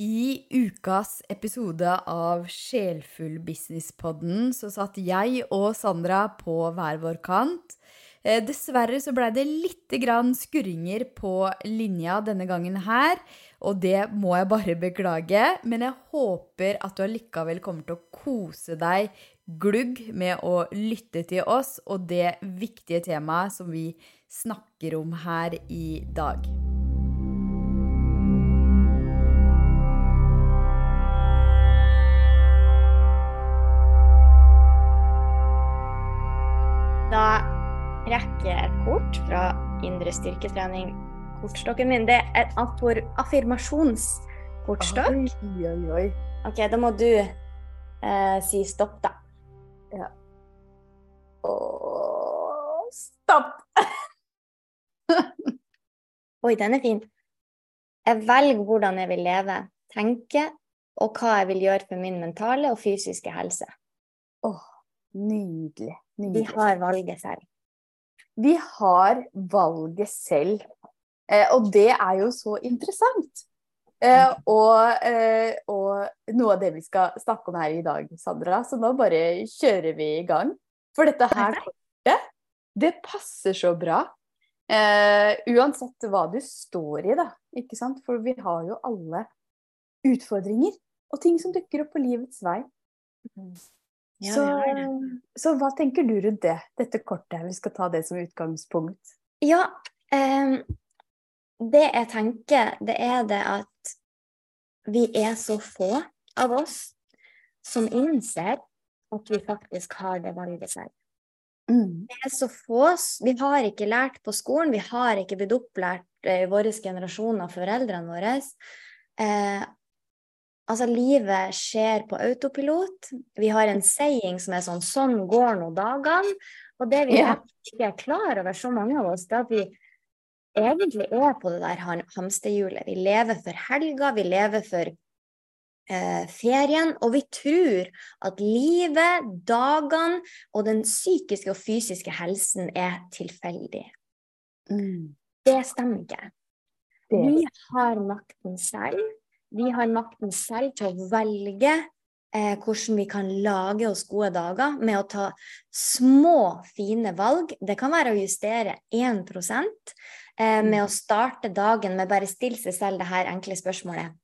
I ukas episode av Sjelfull business-podden så satt jeg og Sandra på hver vår kant. Eh, dessverre så blei det litt grann skurringer på linja denne gangen her, og det må jeg bare beklage. Men jeg håper at du allikevel kommer til å kose deg glugg med å lytte til oss og det viktige temaet som vi snakker om her i dag. Rekker et kort fra indre styrketrening. Kortstokken min det er et affirmasjonskortstokk. Oi, oi, oi. Ok, da må du eh, si stopp, da. Ja. Og stopp! Oi, den er fin. Jeg velger hvordan jeg vil leve, tenke og hva jeg vil gjøre for min mentale og fysiske helse. Åh, nydelig. Vi har valget selv. Vi har valget selv. Eh, og det er jo så interessant. Eh, og, eh, og noe av det vi skal snakke om her i dag, Sandra. Så nå bare kjører vi i gang. For dette her kortet, det passer så bra. Eh, uansett hva du står i, da. Ikke sant? For vi har jo alle utfordringer og ting som dukker opp på livets vei. Ja, så, det. så hva tenker du rundt det? Dette kortet. Vi skal ta det som utgangspunkt. Ja, ehm, det jeg tenker, det er det at vi er så få av oss som innser at vi faktisk har det valget selv. Mm. Vi er så få, Vi har ikke lært på skolen, vi har ikke blitt opplært eh, i våre generasjoner av foreldrene våre. Eh, altså, livet skjer på autopilot. Vi har en saying som er sånn 'Sånn går nå dagene'. Og det vi Ja. ikke er klar over, så mange av oss, det er at vi egentlig er på det der ham- hamsterhjulet. Vi lever for helga, vi lever for eh, ferien, og vi tror at livet, dagene og den psykiske og fysiske helsen er tilfeldig. Mm. Det stemmer ikke. Det, Vi har makten selv. Vi har makten selv til å velge eh, hvordan vi kan lage oss gode dager med å ta små, fine valg. Det kan være å justere 1 eh, med å starte dagen med bare stille seg selv det her enkle spørsmålet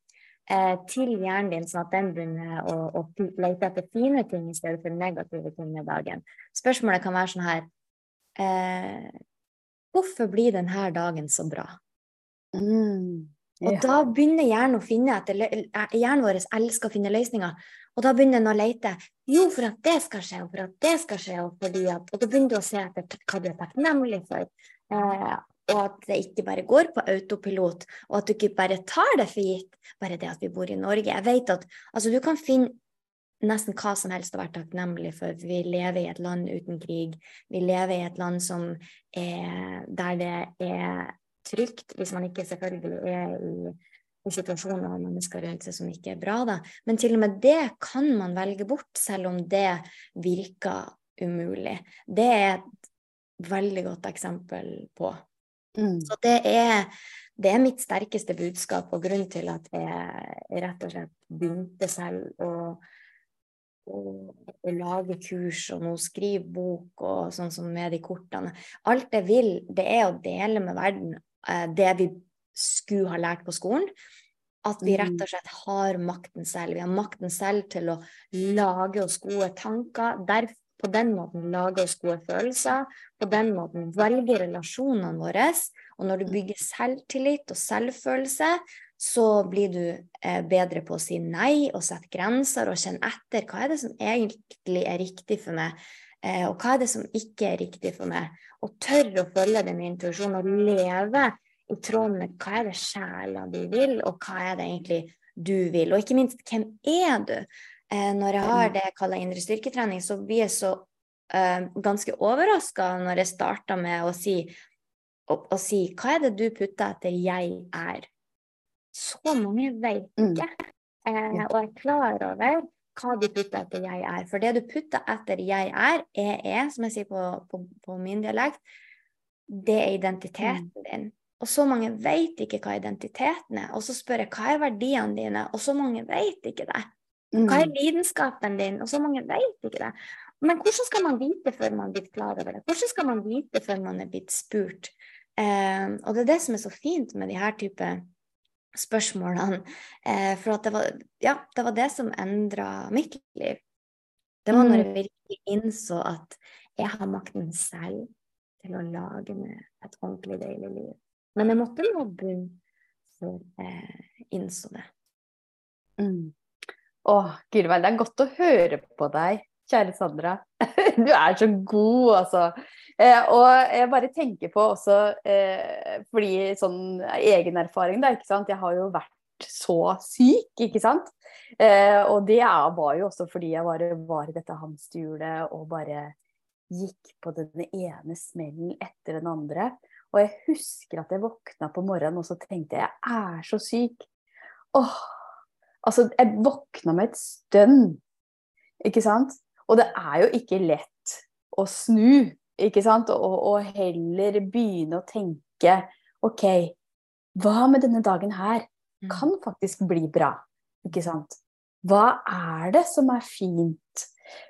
eh, til hjernen din, sånn at den begynner å, å lete etter fine ting i stedet for negative ting i dagen. Spørsmålet kan være sånn her eh, Hvorfor blir denne dagen så bra? mm. Og ja. da begynner hjernen å finne etter eh, Hjernen vår elsker å finne løsninger. Og da begynner den å lete. Jo, for at det skal skje, og for at det skal skje, og fordi at Og da begynner du å se etter hva du er takknemlig for. Eh, og at det ikke bare går på autopilot, og at du ikke bare tar det for gitt, bare det at vi bor i Norge. Jeg vet at altså, du kan finne nesten hva som helst å være takknemlig for. Vi lever i et land uten krig. Vi lever i et land som er der det er trygt, hvis man ikke selvfølgelig er i, i situasjoner og mennesker rundt seg som ikke er bra. Da. Men til og med det kan man velge bort, selv om det virker umulig. Det er et veldig godt eksempel på. Mm. Så det er, det er mitt sterkeste budskap, og grunnen til at jeg rett og slett begynte selv å, å, å lage kurs og nå skrive bok og sånn som med de kortene. Alt jeg vil, det er å dele med verden det vi skulle ha lært på skolen. At vi rett og slett har makten selv. Vi har makten selv til å lage oss gode tanker. Der, på den måten lage oss gode følelser. På den måten velge relasjonene våre. Og når du bygger selvtillit og selvfølelse, så blir du eh, bedre på å si nei og sette grenser og kjenne etter hva er det som egentlig er riktig for meg, eh, og hva er det som ikke er riktig for meg. Og tørre å følge den intuisjonen og leve i tråd med hva er det sjela di vil, og hva er det egentlig du vil. Og ikke minst, hvem er du? Eh, når jeg har det jeg kaller indre styrketrening, så blir jeg så eh, ganske overraska når jeg starter med å si, å, å si hva er det du putter etter 'jeg er'? Så mange vet Mm. ikke. Eh, og er klar over hva du putter etter 'jeg er'. For det du putter etter 'jeg er', er, er som jeg sier på, på, på min dialekt, det er identiteten din. og så mange vet ikke hva identiteten er. Og så spør jeg hva er verdiene dine, og så mange vet ikke det. Hva er mm. lidenskapen din, og så mange vet ikke det. Men hvordan skal man vite før man blir klar over det? Hvordan skal man vite før man er blitt spurt? Eh, og det er det som er så fint med de her type spørsmålene. Eh, for det var, ja, det var det som endra mitt liv. Det var når jeg mm. virkelig innså at jeg har makten selv til å lage meg et ordentlig deilig liv. Men jeg måtte nå bunn før jeg innså det. Mm. Å, Gyrvald, det er godt å høre på deg, kjære Sandra. Du er så god, altså. Eh, og jeg bare tenker på også, eh, fordi sånn egen erfaring, da, ikke sant. Jeg har jo vært så syk, ikke sant. Eh, og det var jo også fordi jeg bare var i dette hamsterhjulet og bare gikk på den ene smellen etter den andre. Og jeg husker at jeg våkna på morgenen og så tenkte jeg, jeg er så syk. Åh, altså jeg våkna med et stønn, ikke sant. Og det er jo ikke lett å snu, ikke sant. Og, og heller begynne å tenke OK, hva med denne dagen her mm. kan faktisk bli bra, ikke sant. Hva er det som er fint?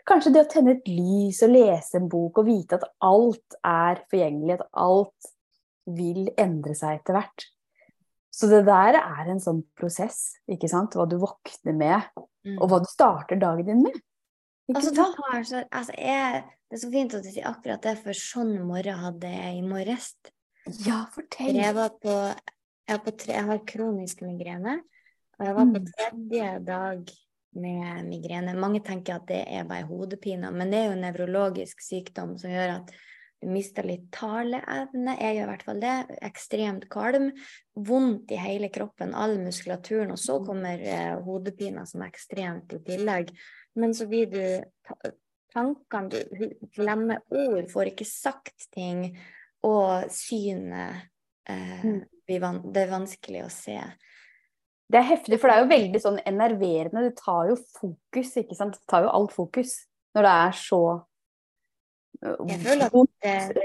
Kanskje det å tenne et lys og lese en bok og vite at alt er forgjengelig, at alt vil endre seg etter hvert. Så det der er en sånn prosess, ikke sant. Hva du våkner med, mm. og hva du starter dagen din med. Altså, så, altså, jeg, det er så fint at du sier akkurat det, for sånn morgen hadde jeg i morges. Ja, fortell. Jeg, var på, jeg, var på tre, jeg har kronisk migrene, og jeg var på mm. tredje dag med migrene. Mange tenker at det er bare hodepine, men det er jo en nevrologisk sykdom som gjør at du mister litt taleevne. Jeg gjør i hvert fall det. Ekstremt kvalm. Vondt i hele kroppen, all muskulaturen. Og så kommer eh, hodepina som ekstremt i tillegg. Men så blir du Tankene Du glemmer ord, får ikke sagt ting. Og synet eh, mm. Det er vanskelig å se. Det er heftig, for det er jo veldig sånn enerverende. Det tar jo fokus, ikke sant. Det tar jo alt fokus når det er så Jeg føler at det,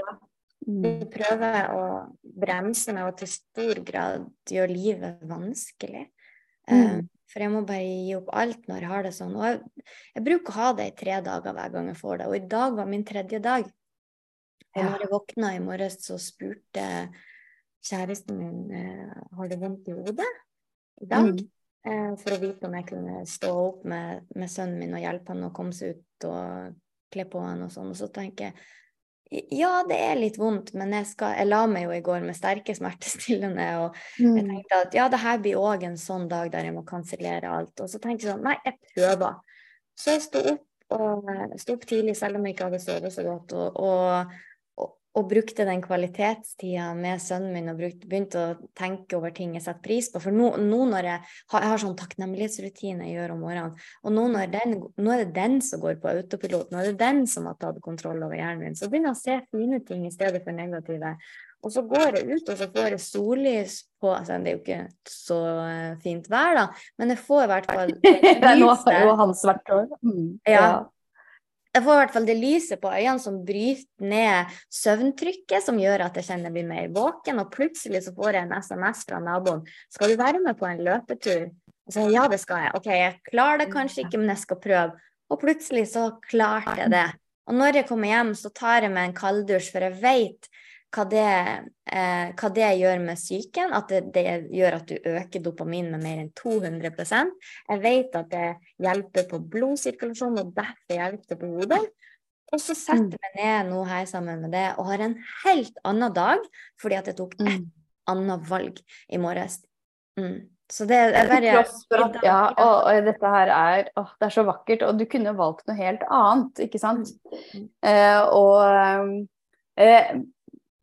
mm. prøver å bremse meg og til stor grad gjør livet vanskelig. Mm. For jeg må bare gi opp alt når jeg har det sånn. Og jeg, jeg bruker å ha det i tre dager hver gang jeg får det. Og i dag var min tredje dag. Og når jeg våkna i morges, så spurte kjæresten min uh, har du vondt i hodet i dag. Mm. Uh, for å vite om jeg kunne stå opp med, med, sønnen min og hjelpe han å komme seg ut og kle på han og sånn. Og så tenker jeg ja, det er litt vondt, men jeg, skal, jeg la meg jo i går med sterke smertestillende. Og mm. jeg tenkte at ja, det her blir òg en sånn dag der jeg må kansellere alt. Og så tenkte jeg sånn, nei, jeg prøver. Så jeg sto opp, og, sto opp tidlig selv om jeg ikke hadde sovet så godt. og, og og brukte den kvalitetstida med sønnen min og brukte, begynte å tenke over ting jeg setter pris på. For nå, nå når jeg har, jeg har sånn takknemlighetsrutine jeg gjør om morgenen, og nå, den, nå, er det den som går på autopilot, nå er det den som har tatt kontroll over hjernen min, så begynner jeg å se fine ting i stedet for negative. Og så går jeg ut, og så får jeg sollys på altså Det er jo ikke så eh, fint vær, da, men jeg får i hvert fall Det er har jo hans vært år. Mm, ja. ja jeg får i hvert fall det lyset på øynene som bryter ned søvntrykket, som gjør at jeg kjenner jeg blir mer våken, og plutselig så får jeg en SMS fra naboen. 'Skal du være med på en løpetur?' Og så ja, det skal jeg. Ok, jeg klarer det kanskje ikke, men jeg skal prøve. Og plutselig så klarte jeg det. Og når jeg kommer hjem, så tar jeg meg en kalddusj, for jeg vet hva det, eh, hva det, gjør med psyken. At det, det, gjør at du øker dopamin med mer enn 200% Jeg vet at det hjelper på blodsirkulasjon, og derfor hjelper det på hodet. Og så setter jeg meg ned nå her sammen med det og har en helt annen dag fordi at jeg tok et mm. annet valg i morges. Mm. Så det er bare at, Ja, og, og, dette her er å, Det er så vakkert. Og du kunne valgt noe helt annet, ikke sant? Mm. Eh, og eh,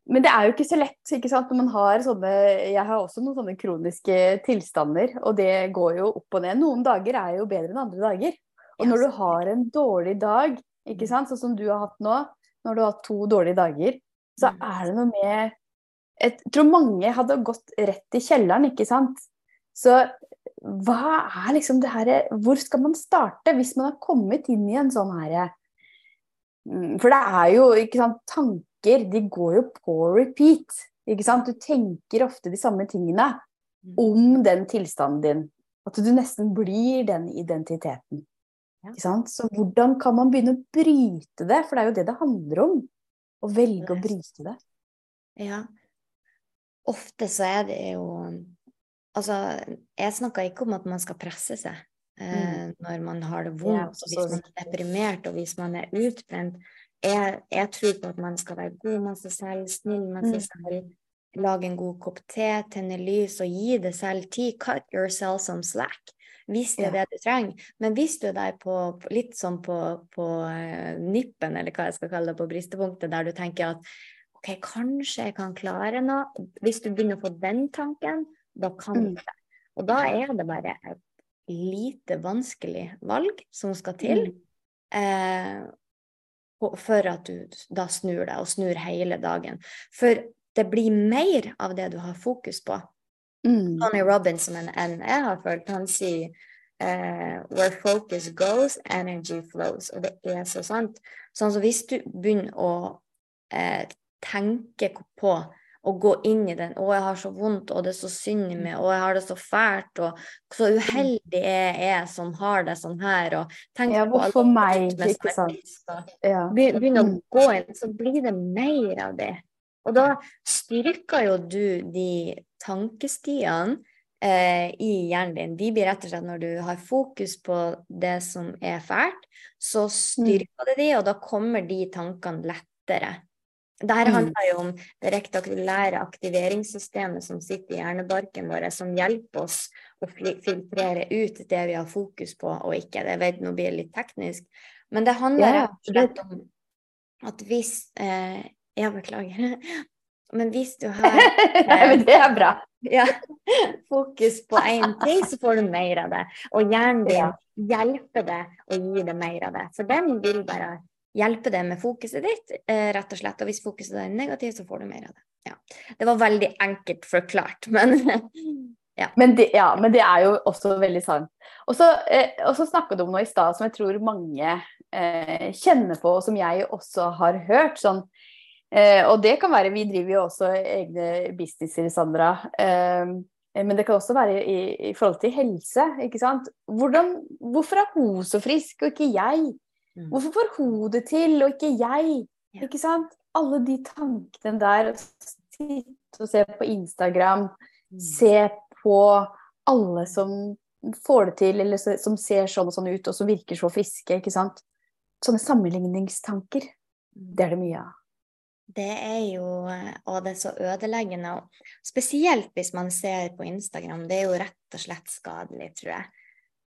men det er jo ikke så lett ikke sant? når man har sånne Jeg har også noen sånne kroniske tilstander, og det går jo opp og ned. Noen dager er jo bedre enn andre dager. Og når du har en dårlig dag, ikke sant? sånn som du har hatt nå, når du har hatt to dårlige dager, så mm. er det noe med Jeg tror mange hadde gått rett i kjelleren, ikke sant. Så hva er liksom det herre Hvor skal man starte hvis man har kommet inn i en sånn herre mm, For det er jo ikke sant tanker tanker de går jo på repeat. Ikke sant? Du tenker ofte de samme tingene Mm. om den tilstanden din. At du nesten blir den identiteten. Ikke sant? Så hvordan kan man begynne å bryte det? For det er jo det det handler om. Å velge å bryte det. Ja. Ofte så er det jo Altså, jeg snakker ikke om at man skal presse seg Mm. når man har det vondt, ja, så, så hvis man er deprimert, og hvis man er utbrent. Jeg, jeg tror på at man skal være god med seg selv, snill med Mm. seg selv, lage en god kopp te, tenne lys og gi det selv tid. Cut yourself some slack. Hvis det er det du trenger. Men hvis du er der på, litt sånn på, på eh, nippen, eller hva jeg skal kalle det, på bristepunktet, der du tenker at OK, kanskje jeg kan klare noe. Hvis du begynner å få den tanken, da kan Mm. du det. Og da er det bare et lite vanskelig valg som skal til Mm. eh, for at du da snur deg, og snur hele dagen. For det blir mer av det du har fokus på. Mm. Tony Robbins, som en, NE har følt, han sier uh, Where focus goes, energy flows. Og det er så sant. Sånn så hvis du begynner å uh, tenke på å gå inn i den 'Å, jeg har så vondt, og det er så synd i meg, og jeg har det så fælt', og 'så uheldig jeg er som har det sånn her', og tenk Ja, på alt meg, ikke sant? Ja. Be- Begynner å Mm. gå inn, så blir det mer av det. Og da styrker jo du de tankestiene eh, i hjernen din. De blir rett og slett når du har fokus på det som er fælt, så styrker det de, og da kommer de tankene lettere. Dette Mm. handler jo om det rektakulære aktiveringssystemet som sitter i hjernebarken vår, som hjelper oss å filtrere ut det vi har fokus på og ikke. Det vet nå blir litt teknisk, men det handler Ja, rett om at hvis eh, Jeg beklager. Men hvis du har eh, det er bra. ja, fokus på én ting, så får du mer av det. Og hjernen din hjelper deg å gi deg mer av det. For den vil bare hjelpe det med fokuset ditt, eh, rett og slett. Og hvis fokuset er negativt, så får du mer av det. Ja. Det var veldig enkelt forklart, men Men det, ja, men det er jo også veldig sant. Og så, eh, snakka du om noe i stad som jeg tror mange eh, kjenner på, og som jeg også har hørt. Sånn, eh, og det kan være Vi driver jo også egne businesser, Sandra. Eh, men det kan også være i, i forhold til helse. ikke sant? Hvordan, hvorfor er hun så frisk, og ikke jeg? Mm. Hvorfor får hun det til, og ikke jeg? Ikke sant? Alle de tankene der. Sitte og se på Instagram. Se på alle som får det til, eller som ser sånn og sånn ut, og som virker så friske. ikke sant? Sånne sammenligningstanker. Det er det mye av. Det er jo Og det er så ødeleggende. Spesielt hvis man ser på Instagram. Det er jo rett og slett skadelig, tror jeg.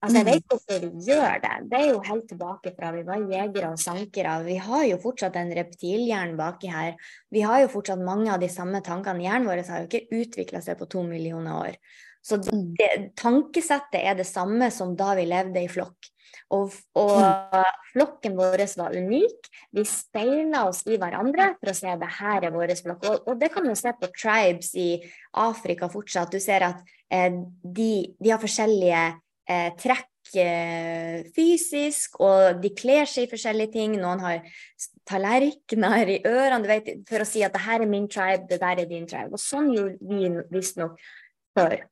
Altså, Jeg Mm. vet hvorfor vi gjør det. Det er jo helt tilbake fra vi var jegere og sankere. Vi har jo fortsatt en reptilhjerne baki her. Vi har jo fortsatt mange av de samme tankene. Hjernen vår har jo ikke utvikla seg på to millioner år. Så Mm. det, tankesettet er det samme som da vi levde i flokk. Og, og flokken vår var unik. Vi speila oss i hverandre for å se at det her er vår flokk. Og, og det kan du se på tribes i Afrika fortsatt. Du ser at eh, de, de har forskjellige eh, trekk eh, fysisk, og de kler seg i forskjellige ting. Noen har tallerkener i ørene du vet, for å si at det her er min tribe, det der er din tribe. Og sånn gjorde vi visstnok før.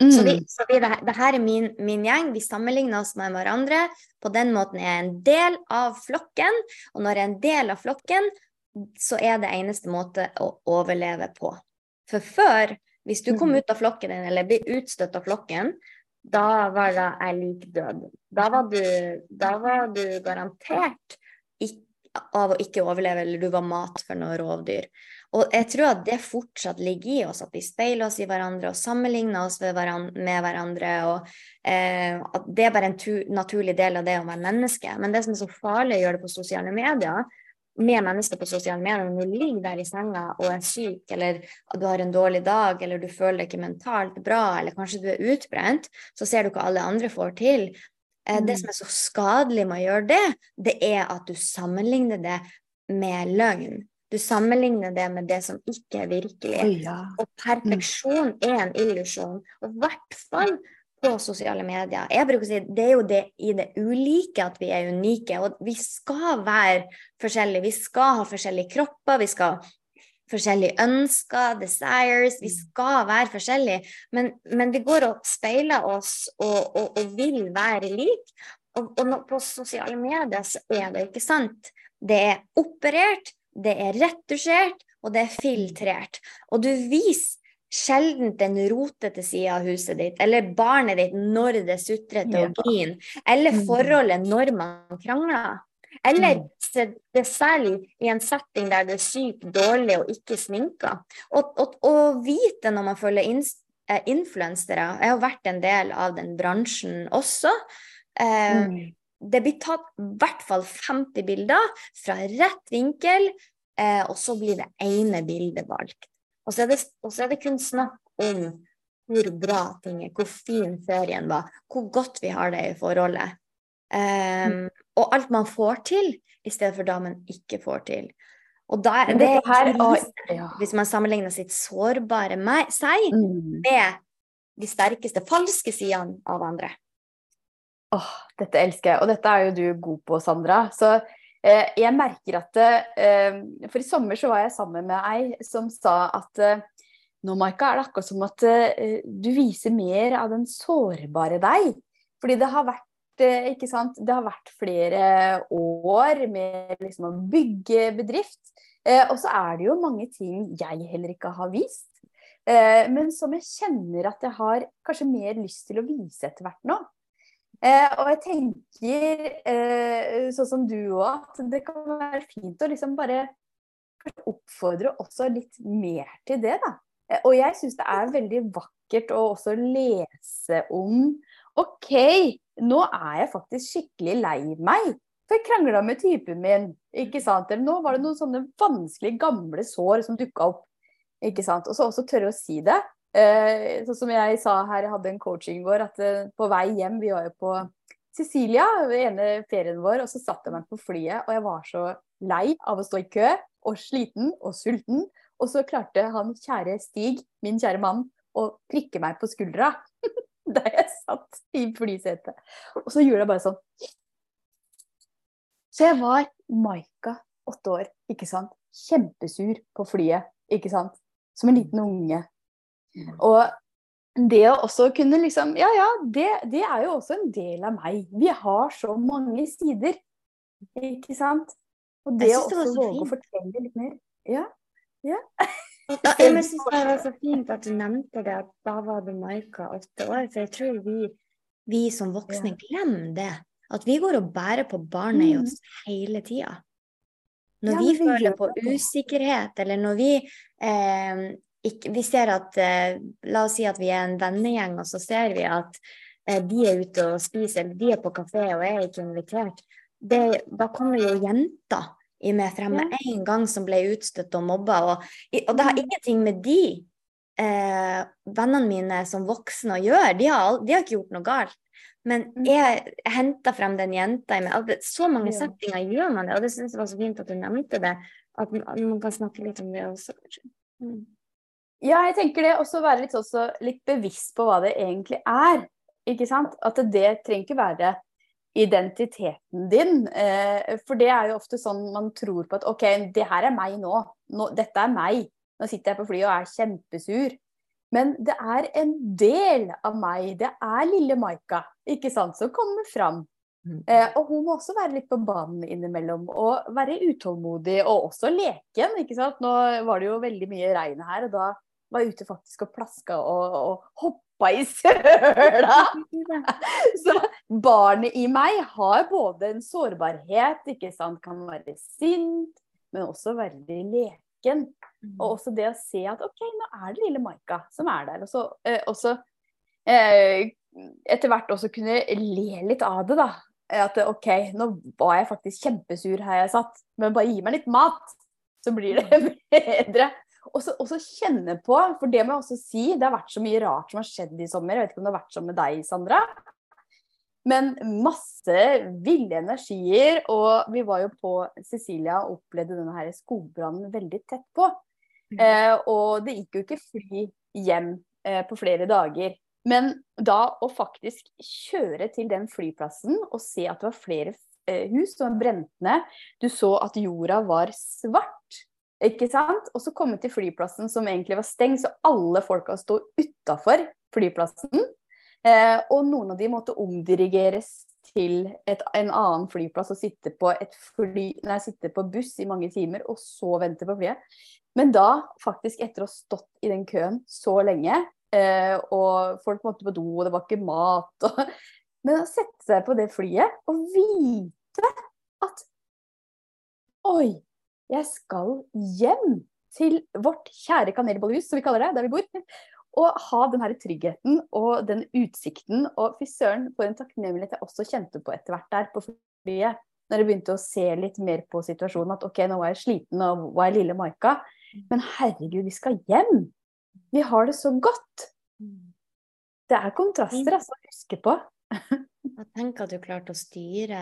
Så, vi, Mm. så vi, det, det her er min, min gjeng, vi sammenligner oss med hverandre. På den måten er jeg en del av flokken, og når jeg er en del av flokken, så er det eneste måte å overleve på. For før, hvis du kom Mhm. ut av flokken din, eller ble utstøtt av flokken, da var det jeg lik død. Da var du, da var du garantert ikke, av å ikke overleve, eller du var mat for noe rovdyr. Og jeg tror at det fortsatt ligger i oss, at vi speiler oss i hverandre og sammenligner oss hverandre. Med hverandre og eh, at Det er bare en tu, naturlig del av det å være menneske. Men det som er så farlig å gjøre det på sosiale medier, med mennesker på sosiale medier, når du ligger der i senga og er syk, eller du har en dårlig dag, eller du føler deg ikke mentalt bra, eller kanskje du er utbrent, så ser du hva alle andre får til. Eh, Det Mm. som er så skadelig med å gjøre det, det er at du sammenligner det med løgn. Du sammenligner det med det som ikke er virkelig. Ja. Og perfeksjon er en illusjon, og i hvert fall på sosiale medier. Jeg bruker å si Det er jo det i det ulike at vi er unike, og vi skal være forskjellige. Vi skal ha forskjellige kropper, vi skal forskjellige ønsker, desires. Vi skal være forskjellige, men, men vi går og speiler oss og, og, og vil være like. Og, og på sosiale medier så er det ikke sant. Det er operert, det er retusjert, og det er filtrert. Og du viser sjelden den rotete sida av huset ditt, eller barnet ditt når det sutrete og griner, eller mm. forholdet når man krangler. Eller mm. det særlig i en setting der det er sykt dårlig og ikke sminka. Å vite når man følger eh, influensere Jeg har vært en del av den bransjen også. Eh, mm. Det blir tatt i hvert fall 50 bilder fra rett vinkel, eh, og så blir det ene bildet valgt. Og så, det, og så er det, kun snakk om hvor bra ting er, hvor fin ferien var, hvor godt vi har det i forholdet. Um. Og alt man får til, i stedet for da man ikke får til. Og da er det her, ja. hvis man sammenligner sitt sårbare meg, seg mm. med de sterkeste falske sidene av andre. Åh, dette elsker jeg. Og dette er jo du god på, Sandra. Så jeg merker at eh, For i sommer så var jeg sammen med ei som sa at eh, nå, Maika, er det akkurat som at eh, du viser mer av den sårbare deg. Fordi det har vært eh? Det har vært flere år med liksom å bygge bedrift. Eh, og så er det jo mange ting jeg heller ikke har vist. men som jeg kjenner at jeg har kanskje mer lyst til å vise etter hvert nå. Eh, og jeg tenker, eh, sånn som du òg, at det kan være fint å liksom bare oppfordre også litt mer til det, da. Eh, og jeg syns det er veldig vakkert å også lese om OK, nå er jeg faktisk skikkelig lei meg. For jeg krangla med typen min, ikke sant. Eller nå var det noen sånne vanskelige, gamle sår som dukka opp. Ikke sant. Og så også tørre å si det. Eh, sånn som jeg sa her, jeg hadde en coaching i går, at eh, på vei hjem Vi var jo på Sicilia, den ene ferien vår, og så satt jeg meg på flyet, og jeg var så lei av å stå i kø, og sliten og sulten. Og så klarte han kjære Stig, min kjære mann, å prikke meg på skuldra der jeg satt i flysetet. Og så gjorde jeg bare sånn. Så jeg var Maika, åtte år, ikke sant. Kjempesur på flyet, ikke sant. Som en liten unge. Og det å også kunne liksom Ja, ja, det, det, er jo også en del av meg. Vi har så mange sider, ikke sant? Og det å også våge å fortelle litt mer. Ja. ja. Ja, jeg synes det var så fint at du nevnte det, at da var det Maika åtte år. For jeg tror vi, vi som voksne glemmer det. At vi går og bærer på barnet i mm. oss hele tida. Når vi føler på usikkerhet, eller når vi eh, ikke, vi ser at eh, La oss si at vi er en vennegjeng, og så ser vi at eh, de er ute og spiser, eller de er på kafé og er ikke invitert. Det, da kommer jo jenter i med frem med ja. en gang som ble utstøtt og mobba. Og, og det har mm. ingenting med de eh, vennene mine som voksne å gjøre. De har, de har ikke gjort noe galt. Men mm. jeg henta frem den jenta i meg. Så mange settinger gjør man det, og det syns jeg var så fint at du nevnte det. At man kan snakke litt om det også, kanskje. Mm. Ja, jeg tenker det. Også være litt, også, litt bevisst på hva det egentlig er. Ikke sant? At det trenger ikke være identiteten din. Eh, for det er jo ofte sånn man tror på at OK, det her er meg nå. nå. Dette er meg. Nå sitter jeg på flyet og er kjempesur. Men det er en del av meg. Det er lille Maika ikke sant, som kommer fram. Mm. Eh, og hun må også være litt på banen innimellom, og være utålmodig, og også leken. ikke sant? Nå var det jo veldig mye regn her, og da var ute faktisk og plaska og, og hoppa i søla. Så barnet i meg har både en sårbarhet, ikke sant, kan være sint, men også veldig leken. Og mm. også det å se at OK, nå er det lille Maika som er der. Og så eh, også eh, etter hvert også kunne le litt av det, da. At OK, nå var jeg faktisk kjempesur her jeg satt, men bare gi meg litt mat, så blir det bedre. Og så kjenne på, for det må jeg også si, det har vært så mye rart som har skjedd i sommer. Jeg vet ikke om det har vært sånn med deg, Sandra. Men masse ville energier. Og vi var jo på Cecilia og opplevde denne her skogbrannen veldig tett på. Mm. Eh, og det gikk jo ikke fly hjem eh, på flere dager. Men da å faktisk kjøre til den flyplassen og se at det var flere eh, hus som var brent ned, du så at jorda var svart Ikke sant? Og så komme til flyplassen som egentlig var stengt, så alle folka sto utafor flyplassen. Eh, og noen av de måtte omdirigeres til et, en annen flyplass og sitte på, fly, nei, sitte på buss i mange timer, og så vente på flyet. Men da, faktisk etter å ha stått i den køen så lenge, eh, og folk måtte på do, og det var ikke mat og, Men å sette seg på det flyet og vite at Oi, jeg skal hjem til vårt kjære kanelbollehus, som vi kaller det, der vi bor. Og ha den her tryggheten og den utsikten. Og fy søren, for en takknemlighet jeg også kjente på etter hvert der på flyet. Når jeg begynte å se litt mer på situasjonen. At ok, nå var jeg sliten, og var jeg lille Maika. Men herregud, vi skal hjem! Vi har det så godt! Det er kontraster altså, å huske på. Tenk at du klarte å styre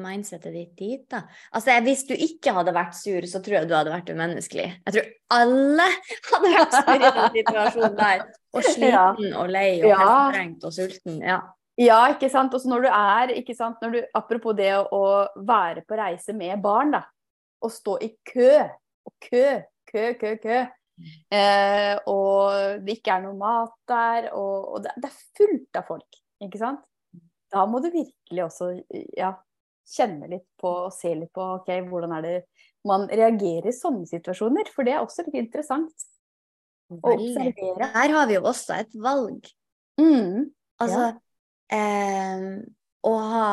mindsetet ditt dit, da. Altså, Hvis du ikke hadde vært sur, så tror jeg du hadde vært umenneskelig. Jeg tror alle hadde vært sur i den situasjonen der. Og sliten ja. og lei og ja. og sulten. Ja. ja, ikke sant. Og når du er, ikke sant, du, apropos det å, være på reise med barn, da. Å stå i kø og kø, kø, kø, kø. Eh, og det ikke er noe mat der, og, og det, det, er fullt av folk, ikke sant. Da må du virkelig også ja, kjenne litt på og se litt på ok, hvordan er det man reagerer i sånne situasjoner. For det er også litt interessant å observere. Her har vi jo også et valg. Mm, altså ja. eh, å ha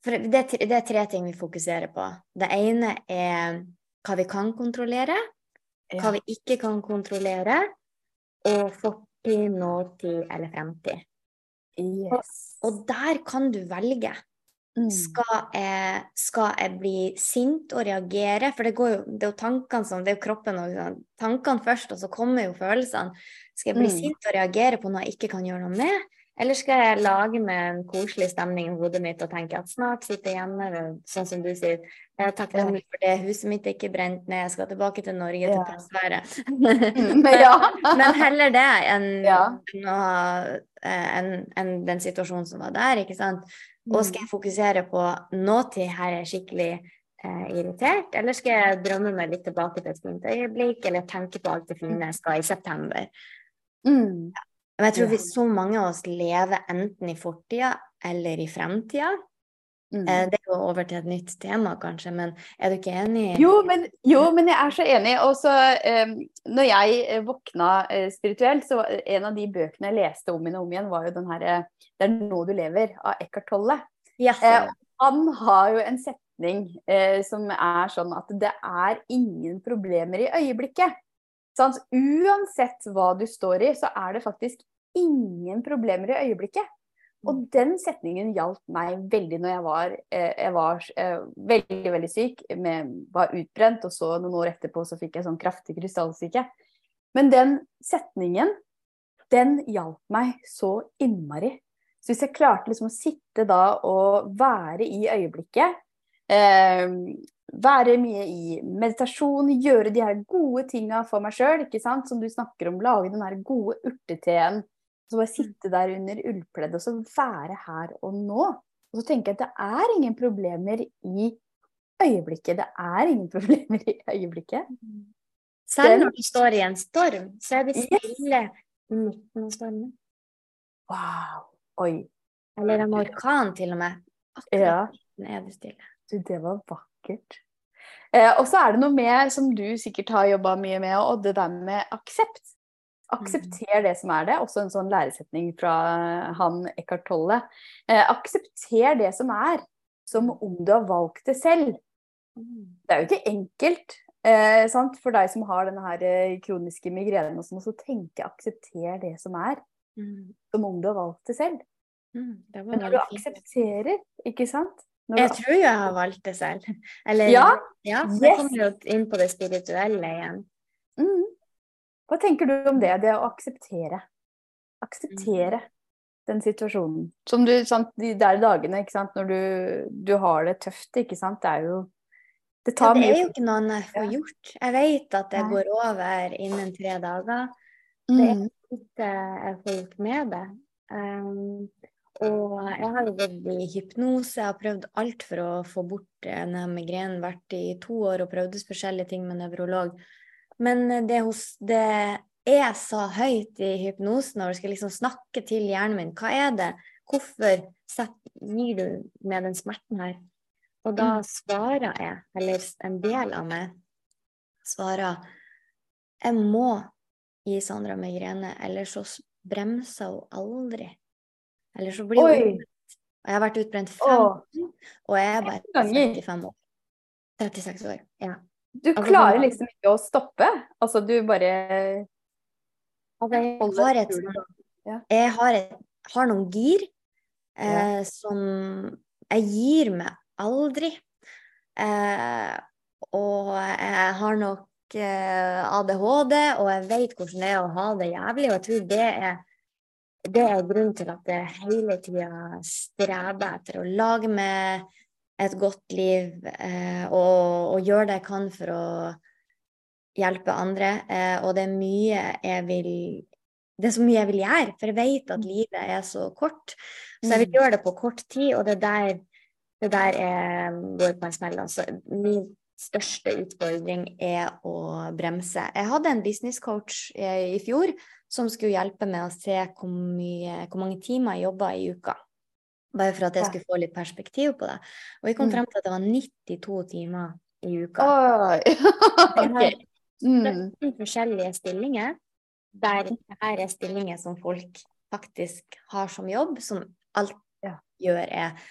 For det, det er tre ting vi fokuserer på. Det ene er hva vi kan kontrollere, hva vi ikke kan kontrollere, og fortid, nåtid eller fremtid. Yes. Og, og, der kan du velge. Mm. Skal, jeg, skal, jeg, bli sint og reagere? For det, går jo, det er jo tankene som Det er jo kroppen og sånn. Tankene først, og så kommer jo følelsene. Skal jeg bli mm. sint og reagere på noe jeg ikke kan gjøre noe med? Eller skal jeg lage med en koselig stemning i hodet mitt og tenke at snart sitter jeg hjemme, sånn som du sier. Jeg er takknemlig for det, huset mitt er ikke brent ned, jeg skal tilbake til Norge ja. til pressværet. Mm, ja. Men heller det enn ja. en, en, den situasjonen som var der, ikke sant. Og skal jeg mm. fokusere på nåtid, her er jeg skikkelig eh, irritert, eller skal jeg drømme meg litt tilbake til et fint øyeblikk, eller tenke på alt det fine jeg skal i september. Mm. Men jeg tror vi, så mange av oss lever enten i fortida eller i fremtida mm. Eh, det jo over til et nytt tema, kanskje, men er du ikke enig? Jo, men, jo, men jeg er så enig. Og så um, når jeg eh, våkna uh, spirituelt, så en av de bøkene jeg leste om igjen og om igjen, var jo den herre 'Det er nå du lever' av Eckhart Tolle. Yes. Uh, han har jo en setning uh, som er sånn at det er ingen problemer i øyeblikket. Sånn, uansett hva du står i, så er det faktisk ingen problemer i øyeblikket. Og mm. den setningen hjalp meg veldig når jeg var, eh, jeg var eh, veldig veldig syk, med, var utbrent, og så noen år etterpå så fikk jeg sånn kraftig krystallsyke. Men den setningen, den hjalp meg så innmari. Så hvis jeg klarte liksom å sitte da og være i øyeblikket, eh, være mye i meditasjon, gjøre de her gode tinga for meg sjøl, som du snakker om, lage den her gode urteteen så bare sitte der under ullpleddet og så være her og nå. Og så tenke at det er ingen problemer i øyeblikket. Det er ingen problemer i øyeblikket. Selv når du står i en storm, så er det stille i midten av stormen. Wow. Oi. Eller en orkan, til og med. Akkurat ja. er det stille. Du, det var vakkert. Eh, og så er det noe med, som du sikkert har jobba mye med, og det der med aksept. Aksepter det som er det. Også en sånn læresetning fra han Eckhart Tolle. Eh, aksepter det som er, som om du har valgt det selv. Det er jo ikke enkelt eh, for deg som har denne her eh, kroniske migrenen, og så tenke aksepter det som er, som om du har valgt det selv. Det Men når du aksepterer, ikke sant Jeg tror jeg har valgt det selv. Eller, ja, ja så yes. kommer jo inn på det spirituelle igjen. Mm. Hva tenker du om det, det å akseptere? Akseptere mm. den situasjonen. Som du, sant, de der dagene ikke sant, når du, du, har det tøft, ikke sant. Det er jo Det, ja, det er jo ikke noe jeg får gjort. Jeg vet at det går over innen tre dager. Det er mm. ikke jeg får gjort med det. Um, Og jeg har gått i hypnose, jeg har prøvd alt for å få bort denne migrenen. Vært i to år og prøvd forskjellige ting med nevrolog. Men det, hos, det jeg sa høyt i hypnosen, når jeg skal liksom snakke til hjernen min, hva er det, hvorfor gir du med den smerten her? Og da mm. svarer jeg, eller en del av meg svarer jeg må gi Sandra migrene, eller så bremser hun aldri. Eller så blir hun utbrent. Og jeg har vært utbrent fem år, og jeg er bare 35 år. 36 år, ja. Du altså, klarer sånn- liksom ikke å stoppe? Altså du bare altså, jeg, har et, jeg har, et, har noen gir eh, som jeg gir meg aldri. Eh, og jeg har nok eh, ADHD, og jeg vet hvordan det er å ha det jævlig, og jeg tror det er det er grunnen til at jeg hele tida streber etter å lage meg et godt liv eh, og, og gjøre det jeg kan for å hjelpe andre. Eh, og det er mye jeg vil Det er så mye jeg vil gjøre, for jeg vet at livet er så kort. Så jeg vil mm. gjøre det på kort tid, og det der, det der jeg går på en smell. Altså. Min største utfordring er å bremse. Jeg hadde en businesscoach i, i fjor som skulle hjelpe med å se hvor, mye, hvor mange timer jeg jobba i uka. Bare for at jeg skulle få litt perspektiv på det. Og vi kom mm. frem til at det var 92 timer i uka. Oi. okay. mm. forskjellige stillinger, der her er stillinger som folk faktisk har som jobb, som alt ja. gjør er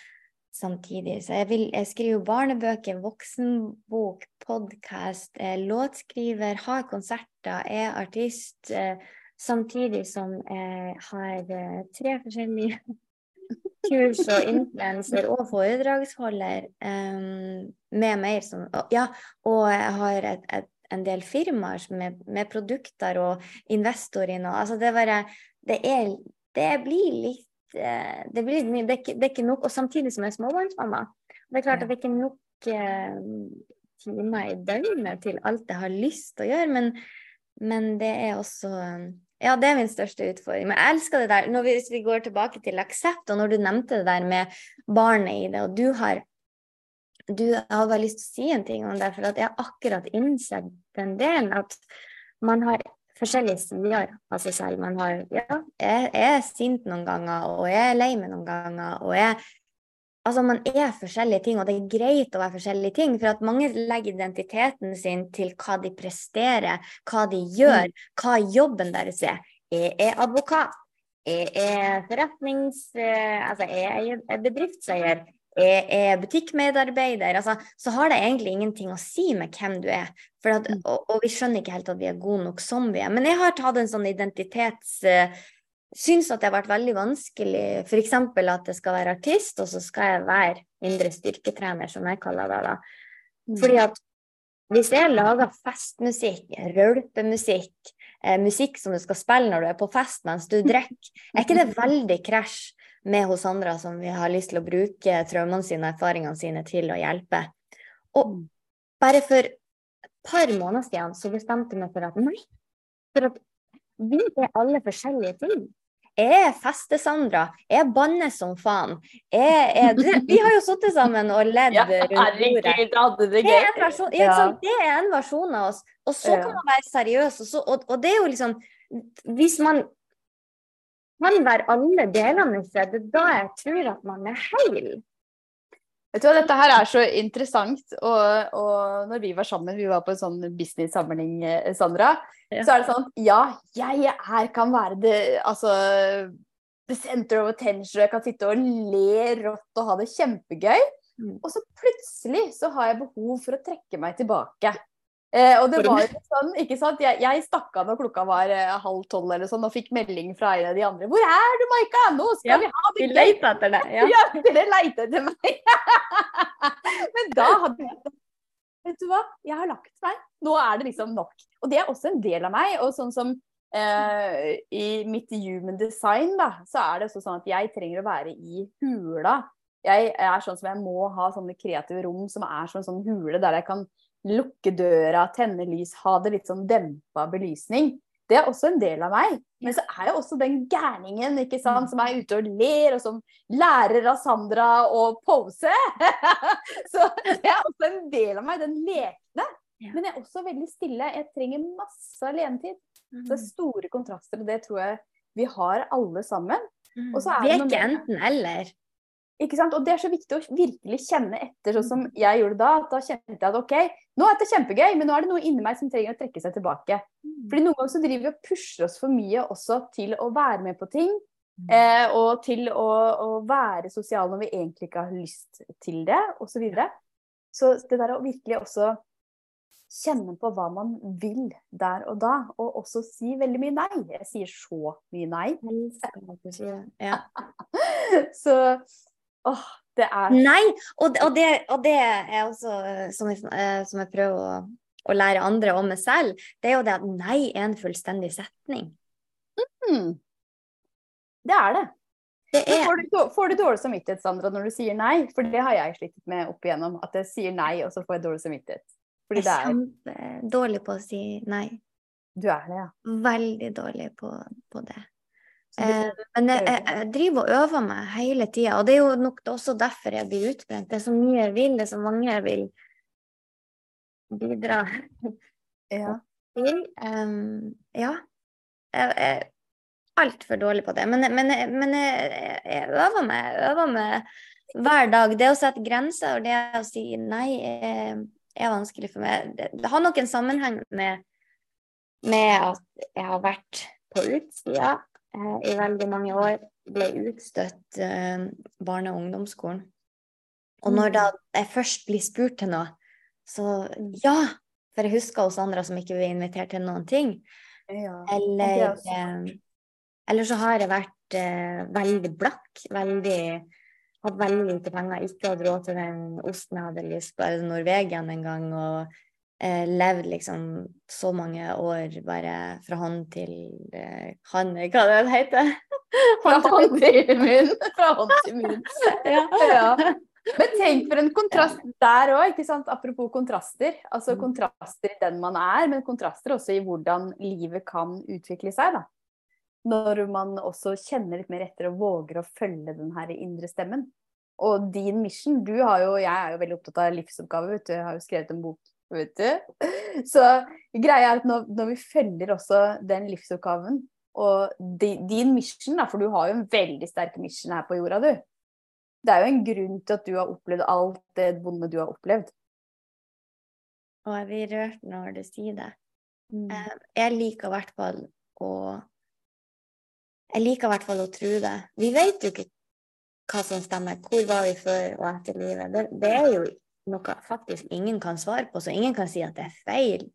samtidig. Så jeg, vil, jeg skriver barnebøker, voksenbok, podkast, låtskriver, har konserter, er artist. Eh, samtidig som jeg har eh, tre forskjellige kurs og influenser og foredragsholder med mer som Ja, og jeg har et, et, en del firmaer med, med, produkter og investor i. Altså det Det Det blir litt det, blir, det, er ikke, det, er ikke, nok. Og samtidig som jeg er småbarnsmamma. Det er klart at det er ikke nok eh, timer i døgnet til alt jeg har lyst til å gjøre, men, men det er også ja, det er min største utfordring. Men jeg elsker det der. Når vi, hvis vi går tilbake til aksept, og når du nevnte det der med barnet i det, og du har du har bare lyst til å si en ting om det, for jeg har akkurat innsett den delen at man har forskjellige sider av seg selv. Man har Ja, jeg, jeg er sint noen ganger, og jeg er lei meg noen ganger, og jeg Altså, man er forskjellige ting, og det er greit å være forskjellige ting. For at mange legger identiteten sin til hva de presterer, hva de gjør, mm. hva jobben deres er. Jeg er advokat. Jeg er forretnings... Eh, altså, jeg er bedriftseier. Jeg er butikkmedarbeider. Altså, så har det egentlig ingenting å si med hvem du er. At, mm. og, og, vi skjønner ikke helt at vi er gode nok som vi er. Men jeg har tatt en sånn identitets... Uh, syns at det har vært veldig vanskelig f.eks. at det skal være artist, og så skal jeg være indre styrketrener, som jeg kaller det. da. Mm. Fordi at hvis jeg lager festmusikk, rølpemusikk, eh, musikk som du skal spille når du er på fest mens du drikker, er ikke det veldig krasj med hos andre som vi har lyst til å bruke traumene sine og erfaringene sine til å hjelpe? Og mm. bare for par måneder siden så bestemte jeg meg for at nei, for at vi er alle forskjellige ting. Jeg er feste-Sandra. Jeg banner som faen. Jeg, jeg, vi har jo sittet sammen og ledd ja, rundt bordet. Det, er en versjon, ja. det er en versjon av oss. Og så kan man være seriøs. Og, så, og, og, det er jo liksom Hvis man kan være alle delene i seg, det er da jeg tror at man er heil. Vet du hva, Dette her er så interessant. Og, og når vi var sammen, vi var på en sånn business-samling, eh, Sandra, ja. så er det sånn Ja, jeg her kan være det Altså the center of attention, jeg kan sitte og le rått og ha det kjempegøy. Mm. Og så plutselig så har jeg behov for å trekke meg tilbake. Eh, og det var jo sånn, ikke sant? Jeg, jeg stakk av når klokka var eh, halv tolv eller sånn, og fikk melding fra en av de andre. 'Hvor er du, Maika? Nå skal ja, vi ha det gøy!' De etter deg. Ja. ja, dere leter etter meg. Men da hadde jeg Vet du hva, jeg har lagt meg. Nå er det liksom nok. Og det er også en del av meg. Og sånn som eh, i mitt human design, da, så er det også sånn at jeg trenger å være i hula. Jeg er sånn som jeg må ha sånne kreative rom som er sånn, sånn hule der jeg kan lukke døra, tenne lys, ha det litt sånn dempa belysning. det er også en del av meg. Men så er jeg også den gærningen ikke sant, Mm. som er ute og ler, og som lærer av Sandra å pose. så det er også en del av meg, den lekne. Men jeg er også veldig stille. Jeg trenger masse alenetid. Det er store kontraster, og det tror jeg vi har alle sammen. Mm. det er ikke enten-eller. Ikke sant? Og det er så viktig å virkelig kjenne etter, sånn som jeg gjorde da. at Da kjente jeg at OK, nå er dette kjempegøy, men nå er det noe inni meg som trenger å trekke seg tilbake. Fordi noen ganger så driver vi og pusher oss for mye også til å være med på ting. Eh, og til å, å være sosial når vi egentlig ikke har lyst til det, osv. Så, videre. så det der å virkelig også kjenne på hva man vil der og da, og også si veldig mye nei. Jeg sier så mye nei. Ja. Så åh, det er Nei, og, og, det, og det er også, eh, som jeg, eh, som jeg prøver å, å lære andre om meg selv, det er jo det at nei er en fullstendig setning. Mm. Det er det. Det er får, du, får du dårlig samvittighet, Sandra, når du sier nei? For det har jeg slitt med opp igjennom. At jeg sier nei, og så får jeg dårlig samvittighet. Fordi jeg er kjempedårlig på å si nei. Du er det, ja. Veldig dårlig på, på det. Eh, men jeg, jeg, jeg driver og øver meg hele tida, og det er jo nok også derfor jeg blir utbrent. Det er så mye jeg vil, det er så mange jeg vil bidra ja. til. Um, ja. Jeg er altfor dårlig på det. Men, men, men jeg, jeg øver meg, jeg øver meg hver dag. Det å sette grenser og det å si nei er, er vanskelig for meg. Det, det har nok en sammenheng med, med at jeg har vært på utsida i veldig mange år. Ble utstøtt eh, barne- og ungdomsskolen. Og når da jeg først blir spurt til noe, så ja! For jeg husker hos andre som ikke ble invitert til noen ting. ja. Eller, er eh, eller så har jeg vært eh, veldig blakk. Veldig Hatt veldig lite penger. Ikke hatt råd til den osten jeg hadde lyst på, eller Norvegian en gang. Og eh, levd liksom så mange år bare fra hånd til eh, hånd, hva det heter? Fra hånd til munn. Fra hånd til munn. Ja. Ja. Men tenk for en kontrast der òg, ikke sant. Apropos kontraster. Altså Mm. kontraster i den man er, men kontraster også i hvordan livet kan utvikle seg, da. Når man også kjenner litt mer etter og våger å følge den her indre stemmen. Og din mission Du har jo Jeg er jo veldig opptatt av livsoppgave, vet du. Jeg har jo skrevet en bok, vet du. Så greia er at når, når vi følger også den livsoppgaven, og di, din mission, da, for du har jo en veldig sterk mission her på jorda, du. Det er jo en grunn til at du har opplevd alt det vonde du har opplevd. Og jeg blir rørt når du sier det. Mm. Eh, Jeg liker i hvert fall å Jeg liker i hvert fall å tro det. Vi vet jo ikke hva som stemmer. Hvor var vi før og etter livet? Det, det er jo noe faktisk ingen kan svare på, så ingen kan si at det er feil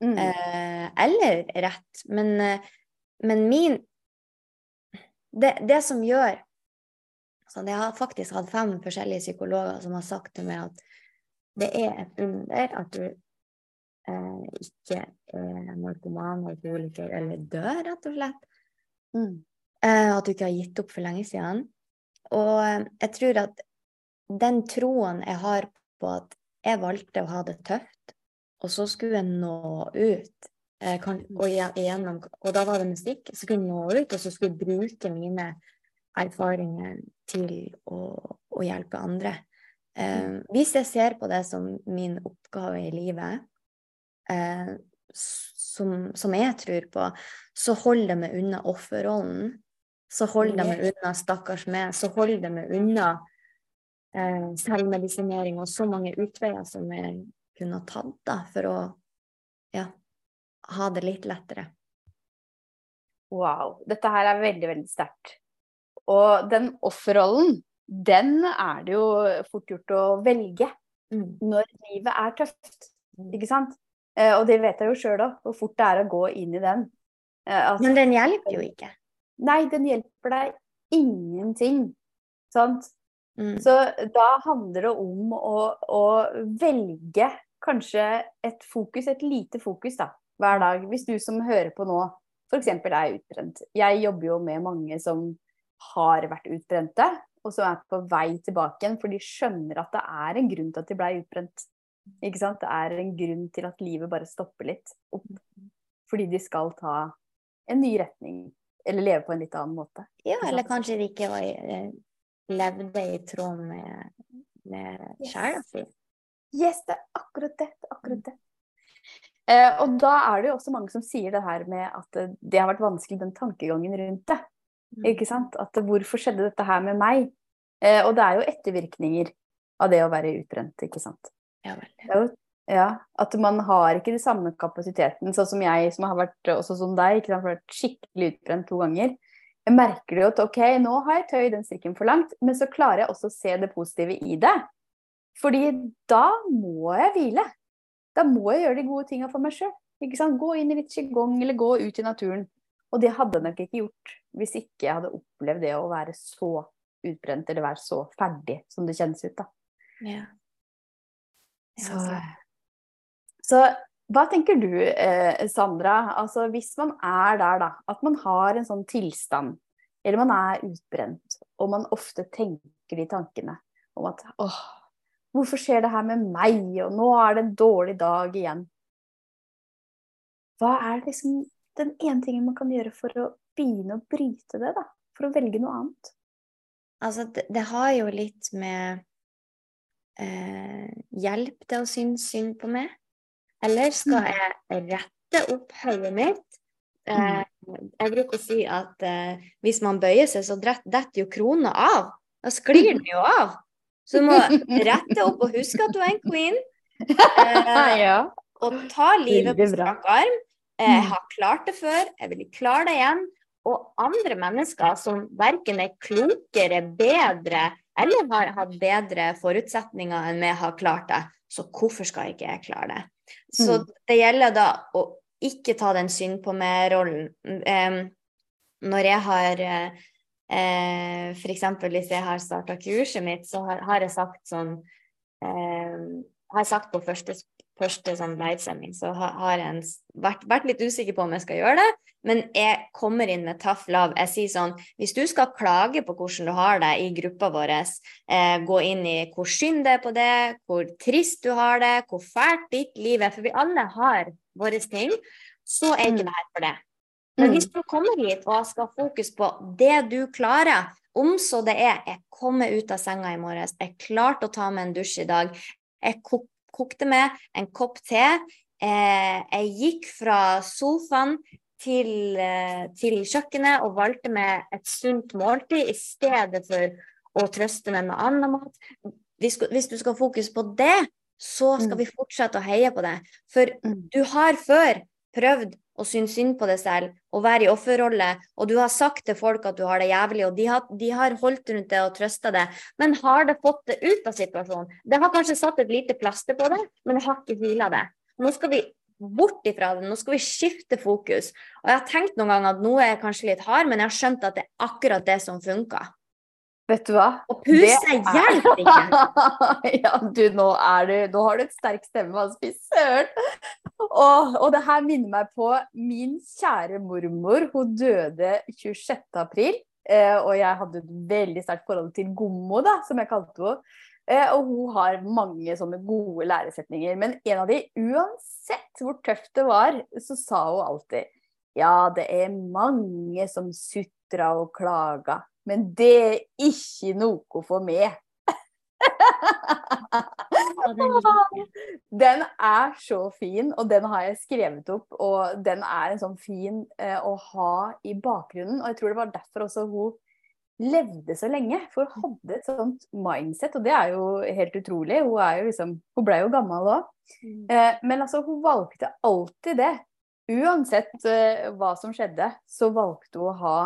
Mm. eh, eller rett. Men, eh, men min det, det som gjør så Jeg har faktisk hatt fem forskjellige psykologer som har sagt til meg at det er et under at du eh, ikke er narkoman, alkoholiker eller dør, rett og slett. Mm. Eh, at du ikke har gitt opp for lenge siden. Og eh, jeg tror at den troen jeg har på at jeg valgte å ha det tøft, og så skulle jeg nå ut, Jeg kan, og, igjennom, og da var det musikk, så skulle jeg nå ut, og så skulle jeg bruke mine erfaringer til å, å hjelpe andre. Eh, hvis jeg ser på det som min oppgave i livet, eh, som, som jeg tror på, så holder det meg unna offerrollen. Så holder det meg unna stakkars meg. Så holder det meg unna eh, selvmedisinering og så mange utveier som jeg kunne ha tatt da, for å ja, ha det litt lettere. Wow. Dette her er veldig, veldig sterkt. Og den offerrollen, den er det jo fort gjort å velge Mm. når livet er tøft. Ikke sant? Eh, og det vet jeg jo sjøl òg, hvor fort det er å gå inn i den. Eh, altså, Men den hjelper jo ikke. Nei, den hjelper deg ingenting. Sant? Mm. Så da handler det om å, å velge kanskje et fokus, et lite fokus, da, hver dag. Hvis du som hører på nå f.eks. er utbrent. Jeg jobber jo med mange som har vært utbrente, og som er på vei tilbake igjen, for de skjønner at det er en grunn til at de ble utbrent. Ikke sant? Det er en grunn til at livet bare stopper litt opp. Fordi de skal ta en ny retning. Eller leve på en litt annen måte. Ja, eller kanskje de ikke var, eh, levde i tråd med, med Yes. sjela si. Yes, det er akkurat det. det, er akkurat det. Eh, og da er det jo også mange som sier det her med at det har vært vanskelig, den tankegangen rundt det. Mm. Ikke sant? At hvorfor skjedde dette her med meg? Eh, og det er jo ettervirkninger av det å være utbrent, ikke sant. Ja, vel. Ja, at man har ikke den samme kapasiteten, sånn som jeg som har vært også som deg, ikke sant, vært skikkelig utbrent to ganger. Jeg merker jo at ok, nå har jeg tøyd den strikken for langt, men så klarer jeg også å se det positive i det. Fordi da må jeg hvile. Da må jeg gjøre de gode tinga for meg sjøl. Gå inn i litt qigong eller gå ut i naturen. Og det hadde jeg nok ikke gjort hvis ikke jeg hadde opplevd det å være så utbrent eller være så ferdig som det kjennes ut. da. Ja. Så, så- så hva tenker du, eh, Sandra? Altså hvis man er der, da, at man har en sånn tilstand, eller man er utbrent, og man ofte tenker de tankene om at åh, hvorfor skjer det her med meg, og nå er det en dårlig dag igjen. Hva er liksom den ene tingen man kan gjøre for å begynne å bryte det, da? For å velge noe annet? Altså, det, det har jo litt med eh, Hjelp det å synes synd på meg? Eller skal Mm. jeg rette opp hodet mitt? Eh, jeg bruker å si at eh, hvis man bøyer seg, så detter jo krona av. Da sklir den jo av. Så du må rette opp og huske at du er en queen. Eh, ja. og ta livet på strak arm. Eh, Jeg Mm. har klart det før, jeg vil klare det igjen. Og andre mennesker som verken er klokere, bedre eller har hatt bedre forutsetninger enn vi har klart det. Så hvorfor skal ikke jeg klare det? Så Mm. det gjelder da å ikke ta den synd på meg-rollen. Em, når jeg har eh, eh, For eksempel hvis jeg har starta kurset mitt, så har, har jeg sagt sånn eh, har jeg sagt på første, første sånn livesending, så har, jeg vært, vært litt usikker på om jeg skal gjøre det. Men jeg kommer inn med tough love. Jeg sier sånn Hvis du skal klage på hvordan du har det i gruppa vår, eh, gå inn i hvor synd det er på det, hvor trist du har det, hvor fælt ditt liv er, for vi alle har våre ting, så er ikke Mm. det her for det. Men Mm. hvis du kommer hit og skal ha fokus på det du klarer, om så det er jeg kommer ut av senga i morges, jeg klarte å ta meg en dusj i dag, jeg kokte med en kopp te, eh, jeg gikk fra sofaen til, eh, til kjøkkenet og valgte meg et sunt måltid i stedet for å trøste meg med annen mat. Hvis, hvis du skal fokus på det, så skal Mm. vi fortsette å heie på det. For Mm. du har før prøvd å synes synd på deg selv og være i offerrolle, og du har sagt til folk at du har det jævlig, og de har, de har holdt rundt det og trøsta det, men har det fått det ut av situasjonen? Det har kanskje satt et lite plaster på det, men det har ikke hvila det. Nå skal vi bort ifra det, nå skal vi skifte fokus. Og jeg har tenkt noen ganger at nå er kanskje litt hard, men jeg har skjønt at det er akkurat det som funker. Vet du hva? Og puse Det er- hjelper ikke. ja, du, nå, er du, nå har du et sterk stemme, altså. Fy søren. Og, og det her minner meg på min kjære mormor. Hun døde 26. april. Eh, og jeg hadde et veldig sterkt forhold til Gommo, da, som jeg kalte henne. Eh, og hun har mange sånne gode læresetninger. Men en av de, uansett hvor tøft det var, så sa hun alltid Ja, det er mange som sutra og klaga, men det er ikke noe for meg. Den er så fin, og den har jeg skrevet opp. Og den er en sånn fin eh, å ha i bakgrunnen. Og jeg tror det var derfor også hun levde så lenge. For hun hadde et sånt mindset, og det er jo helt utrolig. Hun, er jo liksom, hun ble jo gammel òg. Mm. Eh, men altså, hun valgte alltid det. Uansett eh, hva som skjedde, så valgte hun å ha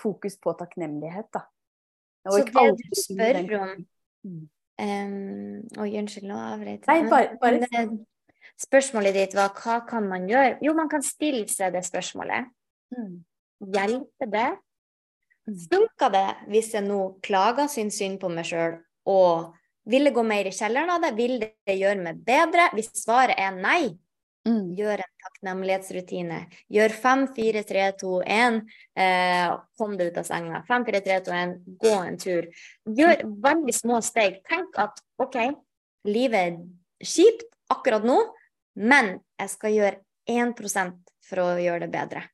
fokus på takknemlighet, da. Og Så det du spør om Em, Oi, unnskyld, nå avbrøt jeg. Nei, bare- bare- men Spørsmålet ditt var hva kan man gjøre? Jo, man kan stille seg det spørsmålet. Mm. Hjelper det? Mm. Funka det hvis jeg nå klager, syns synd på meg sjøl og ville gå mer i kjelleren av det? Vil det gjøre meg bedre? Hvis svaret er nei, Mm. gjør en takknemlighetsrutine. Gjør 5, 4, 3, 2, 1. Eh, kom deg ut av senga. 5, 4, 3, 2, 1. Gå en tur. Gjør veldig små steg. Tenk at OK, livet er kjipt akkurat nå, men jeg skal gjøre 1% for å gjøre det bedre.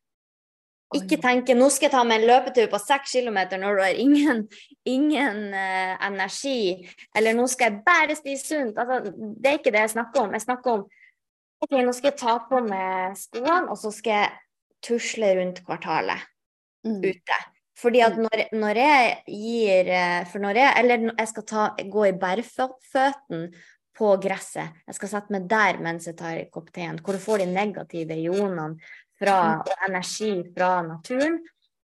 Ikke tenke nå skal jeg ta meg en løpetur på 6 kilometer når du har ingen, ingen eh, energi, eller nå skal jeg bare spise sunt. Altså, det er ikke det jeg snakker om. Jeg snakker om ok, nå skal jeg ta på meg skoene, og så skal jeg tusle rundt kvartalet mm. ute. Fordi at mm. når, når, jeg gir eh, For når jeg Eller jeg skal ta, gå i bærføttene på gresset. Jeg skal sette meg der mens jeg tar kopp te, hvor du får de negative ionene fra, og energi fra naturen.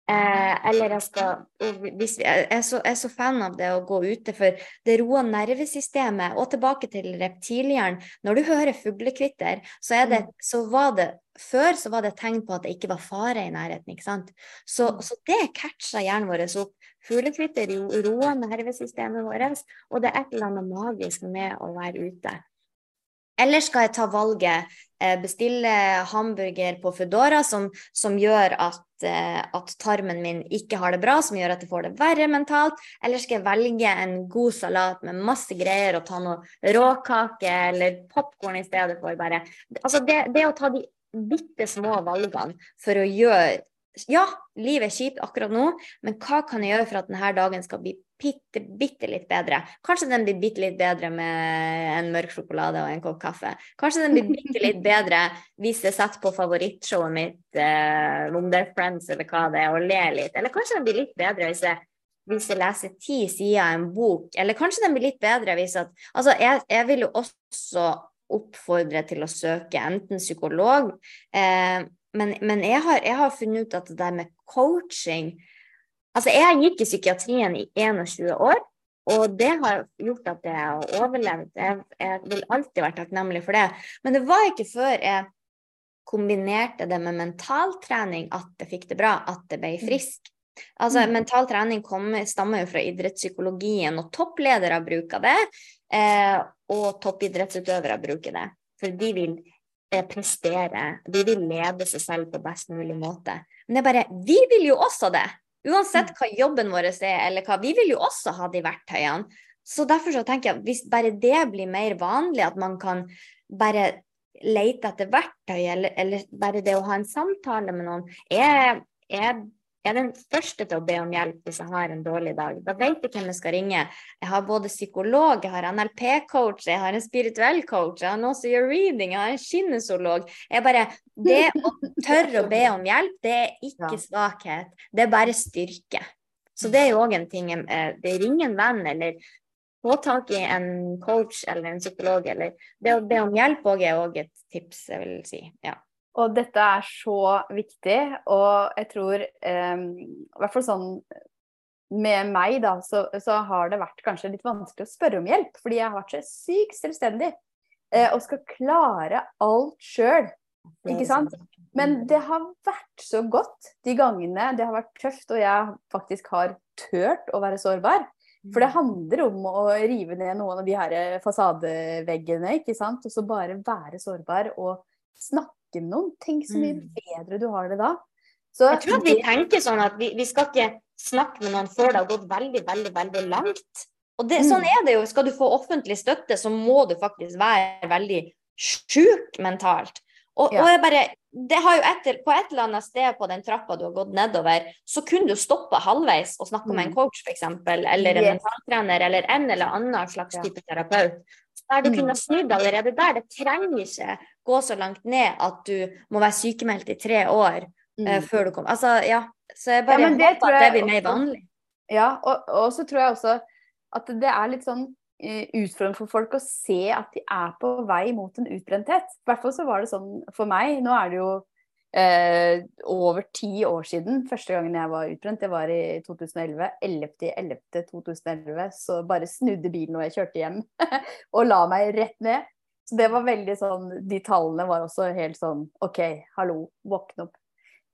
Eh, eller jeg skal hvis vi, jeg, er så, jeg, er så, fan av det å gå ute, for det roer nervesystemet. Og tilbake til reptilhjernen. Når du hører fuglekvitter, så, det, mm. så var det før så var det tegn på at det ikke var fare i nærheten. ikke sant? Så, mm. så det catcha hjernen vår opp. Fuglekvitter roer nervesystemet vårt, og det er et eller annet magisk med å være ute. Eller skal jeg ta valget eh, bestille hamburger på Foodora som, som gjør at, eh, at, tarmen min ikke har det bra, som gjør at jeg får det verre mentalt? Eller skal jeg velge en god salat med masse greier og ta noe råkake eller popkorn i stedet for bare Altså det, det å ta de bitte små valgene for å gjøre ja, livet er kjipt akkurat nå, men hva kan jeg gjøre for at denne dagen skal bli bitte, bitte litt bedre? Kanskje den blir bitte litt bedre med en mørk sjokolade og en kopp kaffe. Kanskje den blir bitte litt bedre hvis jeg setter på favorittshowet mitt, eh, om det er Friends eller hva det er, og ler litt. Eller kanskje den blir litt bedre hvis jeg, hvis jeg leser ti sider av en bok. Eller kanskje den blir litt bedre hvis at Altså, jeg, jeg vil jo også oppfordre til å søke enten psykolog eh, men, men jeg, har, jeg, har, funnet ut at det der med coaching Altså, jeg gikk i psykiatrien i 21 år, og det har gjort at jeg har overlevd. Jeg, jeg vil alltid være takknemlig for det. Men det var ikke før jeg kombinerte det med mentaltrening at jeg fikk det bra, at jeg ble mm. frisk. Altså, mm. Mental trening kommer, stammer jo fra idrettspsykologien, og toppledere bruker det. Eh, og toppidrettsutøvere bruker det. For de vil Eh, prestere, de vil lede seg selv på best mulig måte. Men det er bare Vi vil jo også det! Uansett hva jobben vår er, eller hva Vi vil jo også ha de verktøyene. Så derfor så tenker jeg at hvis bare det blir mer vanlig, at man kan bare lete etter verktøy, eller, eller bare det å ha en samtale med noen Jeg, jeg jeg er den første til å be om hjelp hvis jeg har en dårlig dag. Da vet jeg hvem jeg skal ringe. Jeg har både psykolog, jeg har NLP-coach, jeg har en spirituell coach, jeg har noen som gjør reading, jeg har en kinnesolog. Jeg bare, Det å tørre å be om hjelp, det er ikke svakhet, det er bare styrke. Så det er jo òg en ting eh, Det ringer en venn, eller få tak i en coach eller en psykolog, eller det å be om hjelp òg er òg et tips, jeg vil si. Ja. Og dette er så viktig, og jeg tror eh, I hvert fall sånn med meg, da, så, så, har det vært kanskje litt vanskelig å spørre om hjelp. Fordi jeg har vært så sykt selvstendig eh, og skal klare alt sjøl. Ikke sant? Men det har vært så godt de gangene det har vært tøft og jeg faktisk har turt å være sårbar. For det handler om å rive ned noen av de her fasadeveggene, ikke sant. Og så bare være sårbar og snakke snakke med noen. Tenk så mye mm. bedre du har det da. Så, jeg tror at vi tenker sånn at vi, vi, skal ikke snakke med noen før det har gått veldig, veldig, veldig langt. Og det, sånn mm. er det jo. Skal du få offentlig støtte, så må du faktisk være veldig sjuk mentalt. Og, ja. og jeg bare, det har jo etter, På et eller annet sted på den trappa du har gått nedover, så kunne du stoppe halvveis og snakke med en mm. coach f.eks., eller en yes. mentaltrener, eller en eller annen slags type terapeut. Der du kunne snudd allerede der. Det trenger ikke gå så langt ned at du må være sykemeldt i tre år uh, mm. før du kommer. Altså, ja. Så jeg bare ja, håper at det blir mer vanlig. Ja, og, og, så tror jeg også at det er litt sånn uh, utfordrende for folk å se at de er på vei mot en utbrenthet. I hvert fall så var det sånn for meg. Nå er det jo uh, over ti år siden første gangen jeg var utbrent. Det var i 2011. 11.11.2011. Så bare snudde bilen og jeg kjørte hjem og la meg rett ned. Så det var veldig sånn De tallene var også helt sånn OK, hallo, våkne opp.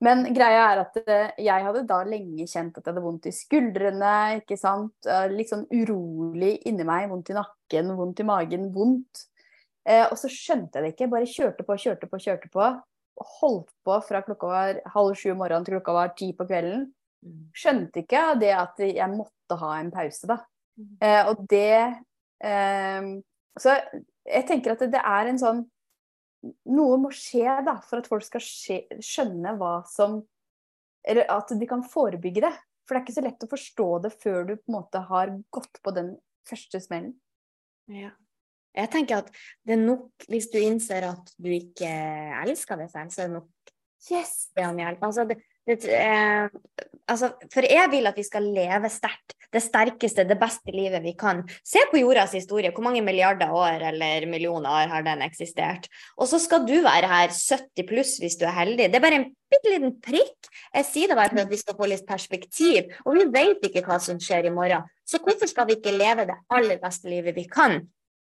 Men greia er at eh, jeg hadde da lenge kjent at jeg hadde vondt i skuldrene, ikke sant. Litt sånn urolig inni meg, vondt i nakken, vondt i magen, vondt. Eh, og så skjønte jeg det ikke. Bare kjørte på, kjørte på, kjørte på. Holdt på fra klokka var halv sju om morgenen til klokka var ti på kvelden. Mm. Skjønte ikke det at jeg måtte ha en pause, da. Mm. Eh, og det eh, Så jeg tenker at det er en sånn Noe må skje da, for at folk skal skje, skjønne hva som Eller at de kan forebygge det. For det er ikke så lett å forstå det før du på en måte har gått på den første smellen. Ja. Jeg tenker at det er nok, hvis du innser at du ikke elsker deg selv, så er det nok Yes! det om hjelp. Altså, det, det, eh, altså, for jeg vil at vi skal leve sterkt. Det sterkeste, det beste livet vi kan. Se på jordas historie. Hvor mange milliarder år eller millioner år har den eksistert? Og så skal du være her 70 pluss hvis du er heldig. Det er bare en bitte liten prikk. Jeg sier det bare for at vi skal få litt perspektiv. Og vi vet ikke hva som skjer i morgen. Så hvorfor skal vi ikke leve det aller beste livet vi kan?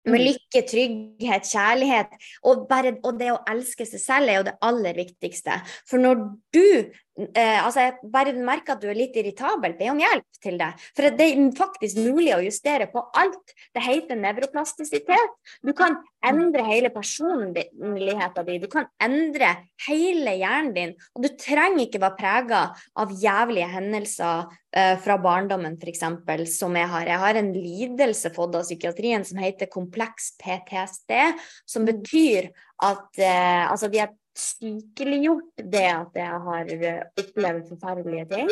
Med lykke, trygghet, kjærlighet. Og, bare, og det å elske seg selv er jo det aller viktigste. For når du eh, altså Bare merker at du er litt irritabel, be om hjelp til det. For det er faktisk mulig å justere på alt. Det heter nevroplastisitet. Du kan endre hele personligheten din. Du kan endre hele hjernen din. Og du trenger ikke være prega av jævlige hendelser eh, fra barndommen, f.eks., som jeg har. Jeg har en lidelse fått av psykiatrien som heter kompleks PTSD, som betyr at eh, altså de har sykeliggjort det at jeg har eh, opplevd forferdelige ting.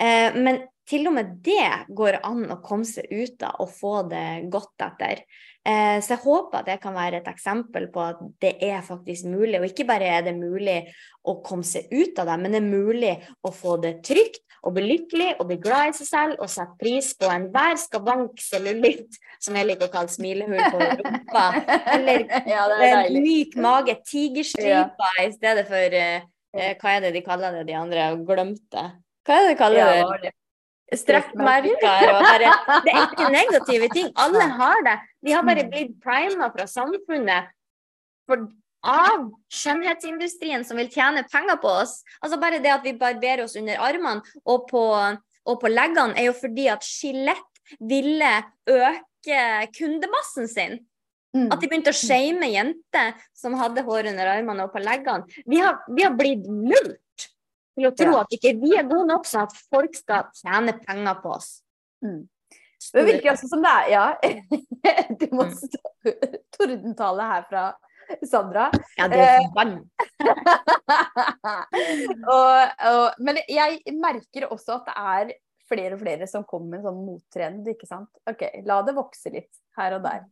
Eh, men til og med det går an å komme seg ut av og få det godt etter. Eh, så jeg håper at det kan være et eksempel på at det er faktisk mulig. Og ikke bare er det mulig å komme seg ut av det, men det er mulig å få det trygt og bli lykkelig og bli glad i seg selv og sette pris på enhver skavank, cellulitt, som jeg liker å kalle smilehull på rumpa, eller Ja, en myk mage, tigerstriper i stedet for eh, eh, Hva er det de kaller det, de andre? Glemte. Hva er det de kaller Ja, det? Strekkmerker og bare Det er ikke negative ting. Alle har det. De har bare blitt prima fra samfunnet for, av skjønnhetsindustrien som vil tjene penger på oss. Altså Bare det at vi barberer oss under armene og på, og på leggene, er jo fordi at Skjelett ville øke kundemassen sin. Mm. At de begynte å shame jenter som hadde hår under armene og på leggene. Vi har, vi har blitt lurt til å tro Ja. at ikke vi er gode nok, sånn at folk skal tjene penger på oss. Mm. Det virker altså som det er Ja. Det må Mm. stå tordentale her fra Sandra. Ja, det er vann. og, og, men jeg merker også at det er flere og flere som kommer med en sånn mottrend, ikke sant. Ok, la det vokse litt her og der.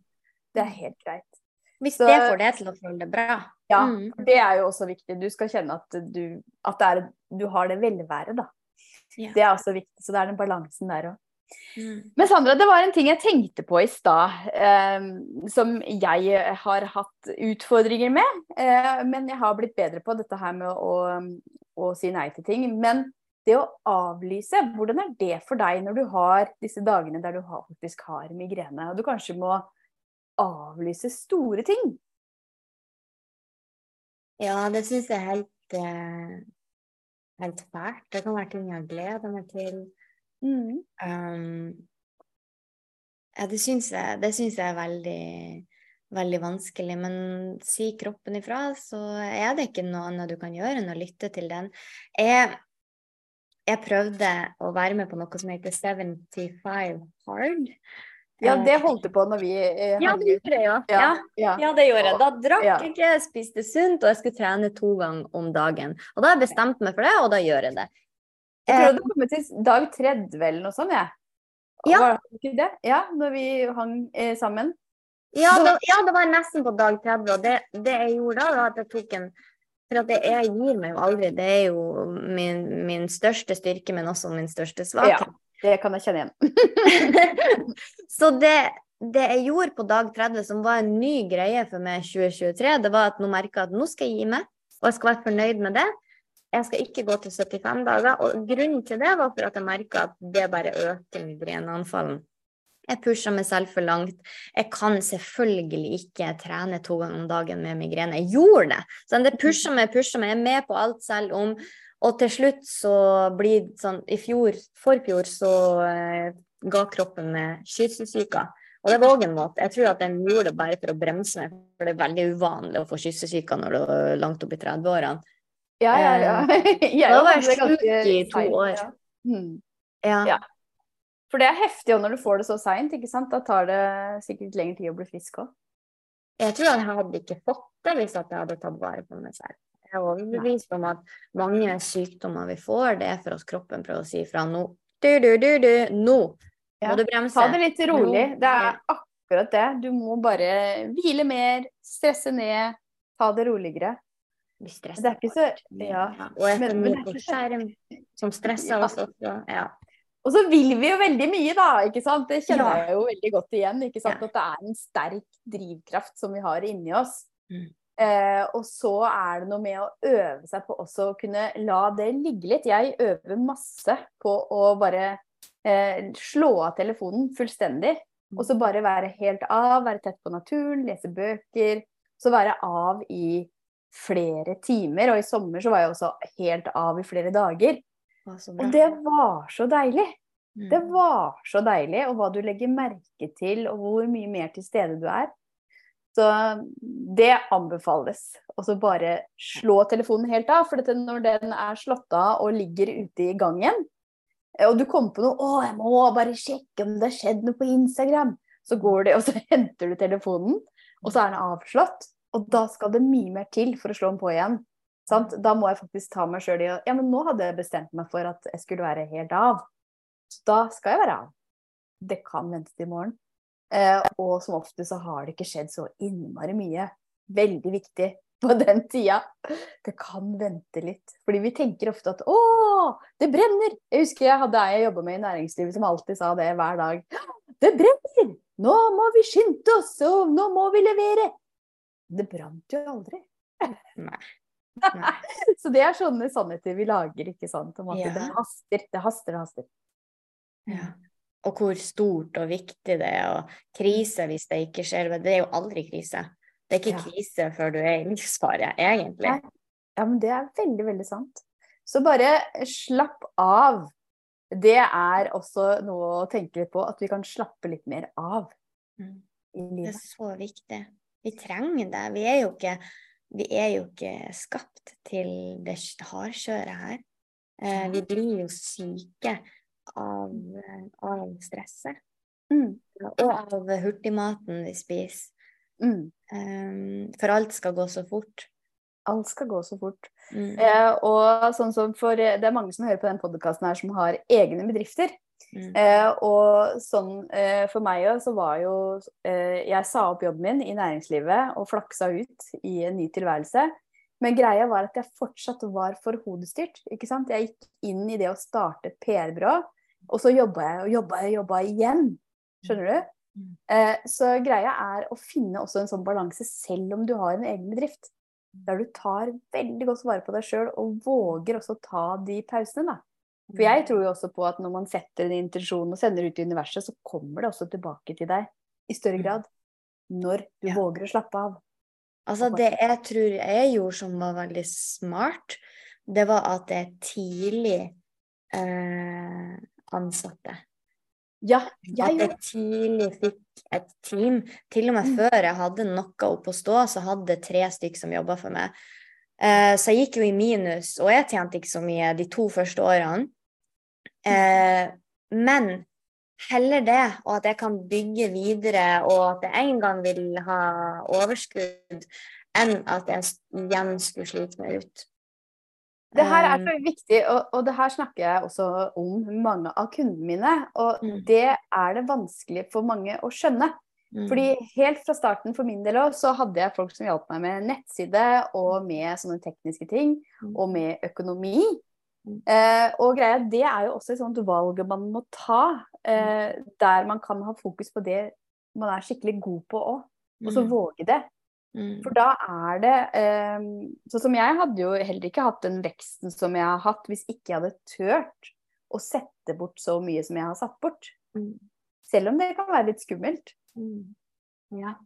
Det er helt greit. Hvis så- det får deg til å føle det bra. Ja, Mm. det er jo også viktig. Du skal kjenne at du, at det er, du har det velværet, da. Ja. Det er også viktig. Så det er den balansen der òg. Mm. Men Sandra, det var en ting jeg tenkte på i stad, eh, som jeg har hatt utfordringer med. Eh, men jeg har blitt bedre på dette her med å, å si nei til ting. Men det å avlyse, hvordan er det for deg når du har disse dagene der du har, faktisk har migrene, og du kanskje må avlyse store ting? Ja, det syns jeg er helt, eh, helt fælt. Det kan være ting jeg gleder meg til. Mm. Um, ja, det syns jeg, det syns jeg er veldig, veldig vanskelig. Men si kroppen ifra, så er det ikke noe annet du kan gjøre enn å lytte til den. Jeg, jeg prøvde å være med på noe som heter 75 Hard. Ja, Eh, det holdt du på når vi eh, Ja, det gjorde jeg. Ja, Ja. ja. Ja, det gjorde jeg. Da drakk Ja. jeg ikke, spiste sunt, og jeg skulle trene to ganger om dagen. Og da har jeg bestemt meg for det, og da gjør jeg det. Jeg trodde det kom til dag 30 eller noe sånt, jeg. Ja. Var det ikke det? Ja, når vi hang eh, sammen. Ja, det, ja, det var nesten på dag 30, og det, det jeg gjorde da, var at jeg tok en For at det, jeg gir meg jo aldri. Det er jo min, min største styrke, men også min største svakhet. Det kan jeg kjenne igjen. Så det, det jeg gjorde på dag 30, som var en ny greie for meg 2023, det var at nå merka jeg at nå skal jeg gi meg, og jeg skal være fornøyd med det. Jeg skal ikke gå til 75 dager. Og grunnen til det var for at jeg merka at det bare øker migreneanfallen. Jeg pusha meg selv for langt. Jeg kan selvfølgelig ikke trene to ganger om dagen med migrene. Jeg gjorde det. Så det pusha meg, pusha meg. Jeg er med på alt selv om Og til slutt så blir det sånn I fjor, forfjor, så eh, ga kroppen meg kyssesyke. Og det var òg en måte. Jeg tror at den gjorde det bare for å bremse meg, for det er veldig uvanlig å få kyssesyke når du er langt opp i 30-årene. Ja, ja, ja. Jeg Da var jeg sjuk i to år. ja. Hmm. Ja. Ja. For det er heftig òg når du får det så seint, ikke sant. Da tar det sikkert lengre tid å bli frisk òg. Jeg tror jeg hadde ikke fått det hvis jeg hadde tatt vare på meg selv. Jeg er overbevist om at mange sykdommer vi får, det er for at kroppen prøver å si fra nå. Du, du, du, du, nå Ja. må du bremse. Ta det litt rolig. Det er akkurat det. Du må bare hvile mer, stresse ned, ta det roligere. Vi Det stresser er ikke så mye. Ja. Og jeg Men- mye det på skjerm som stresser oss også. Ja. Og så vil vi jo veldig mye, da. ikke sant? Det kjenner Ja. jeg jo veldig godt igjen. ikke sant? Ja. At det er en sterk drivkraft som vi har inni oss. Mm. Eh, og så er det noe med å øve seg på også å kunne la det ligge litt. Jeg øver masse på å bare eh, slå av telefonen fullstendig. Og så bare være helt av, være tett på naturen, lese bøker. Så være av i flere timer. Og i sommer så var jeg også helt av i flere dager. Og det var så deilig. Mm. Det var så deilig, og hva du legger merke til, og hvor mye mer til stede du er. Så det anbefales. Og så bare slå telefonen helt av, for når den er slått av og ligger ute i gangen, og du kommer på noe 'Å, jeg må bare sjekke om det har skjedd noe på Instagram', så går det, og så henter du telefonen, og så er den avslått. Og da skal det mye mer til for å slå den på igjen. Sant? Da må jeg faktisk ta meg sjøl i Ja, men nå hadde jeg bestemt meg for at jeg skulle være helt av. Så da skal jeg være av. Det kan vente til i morgen. Eh, og som ofte så har det ikke skjedd så innmari mye. Veldig viktig på den tida. Det kan vente litt. Fordi vi tenker ofte at å, det brenner! Jeg husker jeg hadde ei jeg jobba med i næringslivet som alltid sa det hver dag. Det brenner! Nå må vi skynde oss, og nå må vi levere! Det brant jo aldri. Nei. Nei. Så det er sånne sannheter vi lager, ikke sant? Om at Ja. det haster, det haster, det haster. Ja. Og hvor stort og viktig det er, og krise hvis det ikke skjer. Det er jo aldri krise. Det er ikke Ja. krise før du er i livsfare, egentlig. Nei. Ja, men det er veldig, veldig sant. Så bare slapp av. Det er også noe å tenke litt på, at vi kan slappe litt mer av Mm. i Det er så viktig. Vi trenger det. Vi er jo ikke, vi er jo ikke skapt til det hardkjøret her. Eh, vi blir jo syke av, av stresset. Mm. Og av hurtigmaten vi spiser. Mm. Um, for alt skal gå så fort. Alt skal gå så fort. Mm. Eh, og sånn som for, det er mange som hører på den podkasten her som har egne bedrifter. Mm. Eh, og sånn eh, for meg òg, så var jo eh, Jeg sa opp jobben min i næringslivet og flaksa ut i en ny tilværelse. Men greia var at jeg fortsatt var for hodestyrt. ikke sant? Jeg gikk inn i det å starte PR-byrå, og så jobba jeg og jobba og jobba igjen. Skjønner du? Mm. Eh, så greia er å finne også en sånn balanse selv om du har en egen bedrift. Der du tar veldig godt vare på deg sjøl og våger også ta de pausene. da. For jeg tror jo også på at når man setter en intensjon og sender ut i universet, så kommer det også tilbake til deg i større grad. Når du Ja. våger å slappe av. Altså, det jeg tror jeg gjorde som var veldig smart, det var at jeg tidlig eh, ansatte. Ja, At jeg jeg tidlig fikk et team. Til og med Mm. før jeg hadde noe opp å stå, så hadde jeg tre stykker som jobba for meg. Uh, så jeg gikk jo i minus, og jeg tjente ikke så mye de to første årene. Uh, men heller det, og at jeg kan bygge videre, og at jeg en gang vil ha overskudd, enn at jeg igjen skulle slite meg ut. Det her er Um, så viktig, og, og det her snakker jeg også om mange av kundene mine. Og Mm. det er det vanskelig for mange å skjønne. mm, Fordi helt fra starten for min del òg, så hadde jeg folk som hjalp meg med nettside og med sånne tekniske ting, Mm. og med økonomi. Mm. Eh, og greia, det er jo også et sånt valg man må ta, eh, der man kan ha fokus på det man er skikkelig god på òg, og så mm, våge det. Mm, For da er det eh, Sånn som jeg hadde jo heller ikke hatt den veksten som jeg har hatt, hvis ikke jeg hadde turt å sette bort så mye som jeg har satt bort. mm, Selv om det kan være litt skummelt. mm. Ja.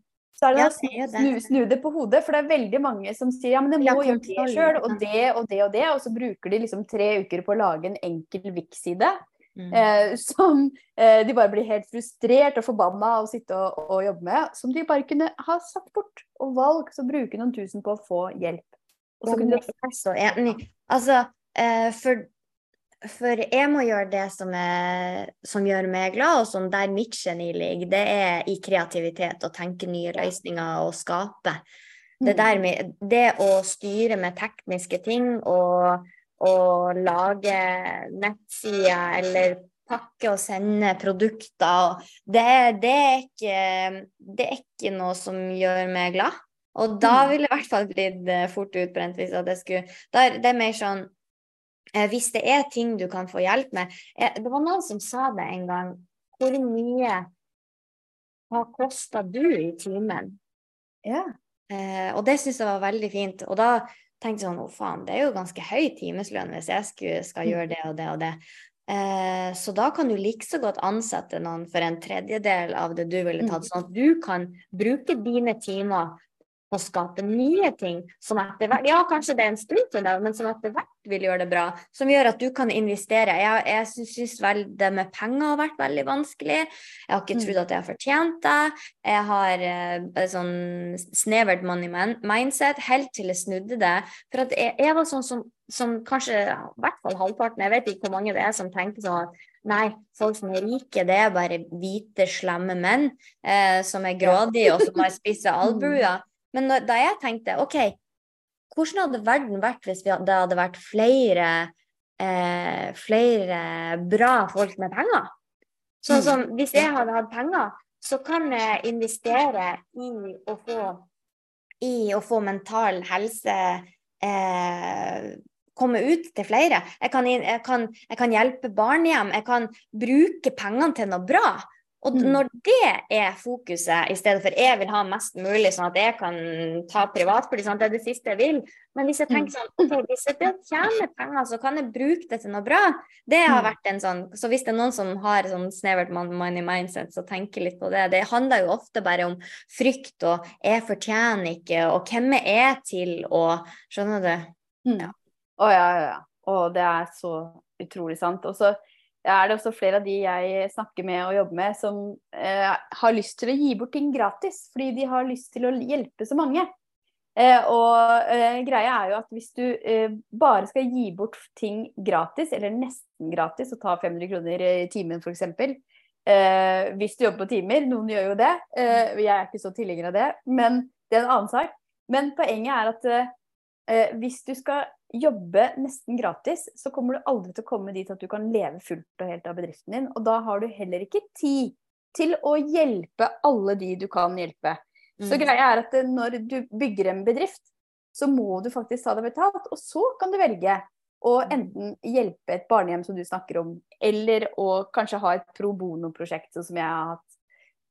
Så er det å det snu, snu det på hodet, for det er veldig mange som sier ja, men jeg Ja, må gjøre det sjøl, og det og det og det, og så bruker de liksom tre uker på å lage en enkel Vix-side. Mm. Eh, som eh, de bare blir helt frustrert og forbanna av å sitte og, og jobbe med. Som de bare kunne ha satt bort og valgt å bruke noen tusen på å få hjelp. Og så kunne de jeg er så enig. Altså, eh, for, for jeg må gjøre det som, er, som gjør meg glad, og som der mitt geni ligger, det er i kreativitet og tenke nye løsninger og skape. Det, Mm. med, det å styre med tekniske ting og, og lage nettsider eller pakke og sende produkter, det, det, er ikke, det er ikke noe som gjør meg glad. Og da Mm. ville jeg i hvert fall blitt eh, fort utbrent hvis at jeg skulle er Det er mer sånn eh, Hvis det er ting du kan få hjelp med eh, Det var noen som sa det en gang. Hvor mye har kosta du i timen? Ja. Eh, og det syns jeg var veldig fint. Og da tenkte sånn, å faen, det er jo ganske høy timeslønn hvis jeg skulle, skal Mm. gjøre det og det og det. Eh, så da kan du like så godt ansette noen for en tredjedel av det du ville tatt, Mm. sånn at du kan bruke dine timer å skape nye ting som etter hvert Ja, kanskje det er en sprint til deg, men som etter hvert vil gjøre det bra. Som gjør at du kan investere. Jeg, jeg syns vel det med penger har vært veldig vanskelig. Jeg har ikke Mm. trodd at jeg har fortjent det. Jeg har eh, sånn snevert money mindset helt til jeg snudde det. For at jeg, jeg var sånn som, som kanskje, i hvert fall halvparten, jeg vet ikke hvor mange det er som tenker sånn at nei, folk som er rike, det er bare hvite, slemme menn eh, som er grådige og som har spisse albuer. Men når, da jeg tenkte OK, hvordan hadde verden vært hvis vi, hadde- det hadde vært flere eh, flere bra folk med penger? Sånn Mm. som hvis jeg hadde hatt penger, så kan jeg investere i å få i å få mental helse eh, komme ut til flere. Jeg kan, jeg, kan, jeg kan hjelpe barnehjem. Jeg kan bruke pengene til noe bra. Og Mm. når det er fokuset, i stedet for jeg vil ha mest mulig, sånn at jeg kan ta privatfly, sånn, det er det siste jeg vil. Men hvis jeg tenker sånn, okay, hvis jeg tjener penger, så kan jeg bruke det til noe bra. Det har Mm. vært en sånn, så hvis det er noen som har sånn snevert money mindset, så tenker litt på det. Det handler jo ofte bare om frykt og jeg fortjener ikke, og hvem er jeg til å Skjønner du? Mm. Å ja, ja, ja. Og det er så utrolig sant. Og så er det også flere av de jeg snakker med og jobber med, som eh, har lyst til å gi bort ting gratis, fordi de har lyst til å hjelpe så mange. Eh, og eh, greia er jo at hvis du eh, bare skal gi bort ting gratis, eller nesten gratis, og ta 500 kroner i timen f.eks. Eh, hvis du jobber på timer, noen gjør jo det. Eh, jeg er ikke så tilhenger av det, men det er en annen sak. Men poenget er at eh, hvis du skal jobbe nesten gratis, så kommer du aldri til å komme dit at du kan leve fullt og helt av bedriften din. Og da har du heller ikke tid til å hjelpe alle de du kan hjelpe. Så Mm. greia er at eh, når du bygger en bedrift, så må du faktisk ta det betalt. Og så kan du velge å enten hjelpe et barnehjem som du snakker om, eller å kanskje ha et pro bono-prosjekt, sånn som jeg har hatt.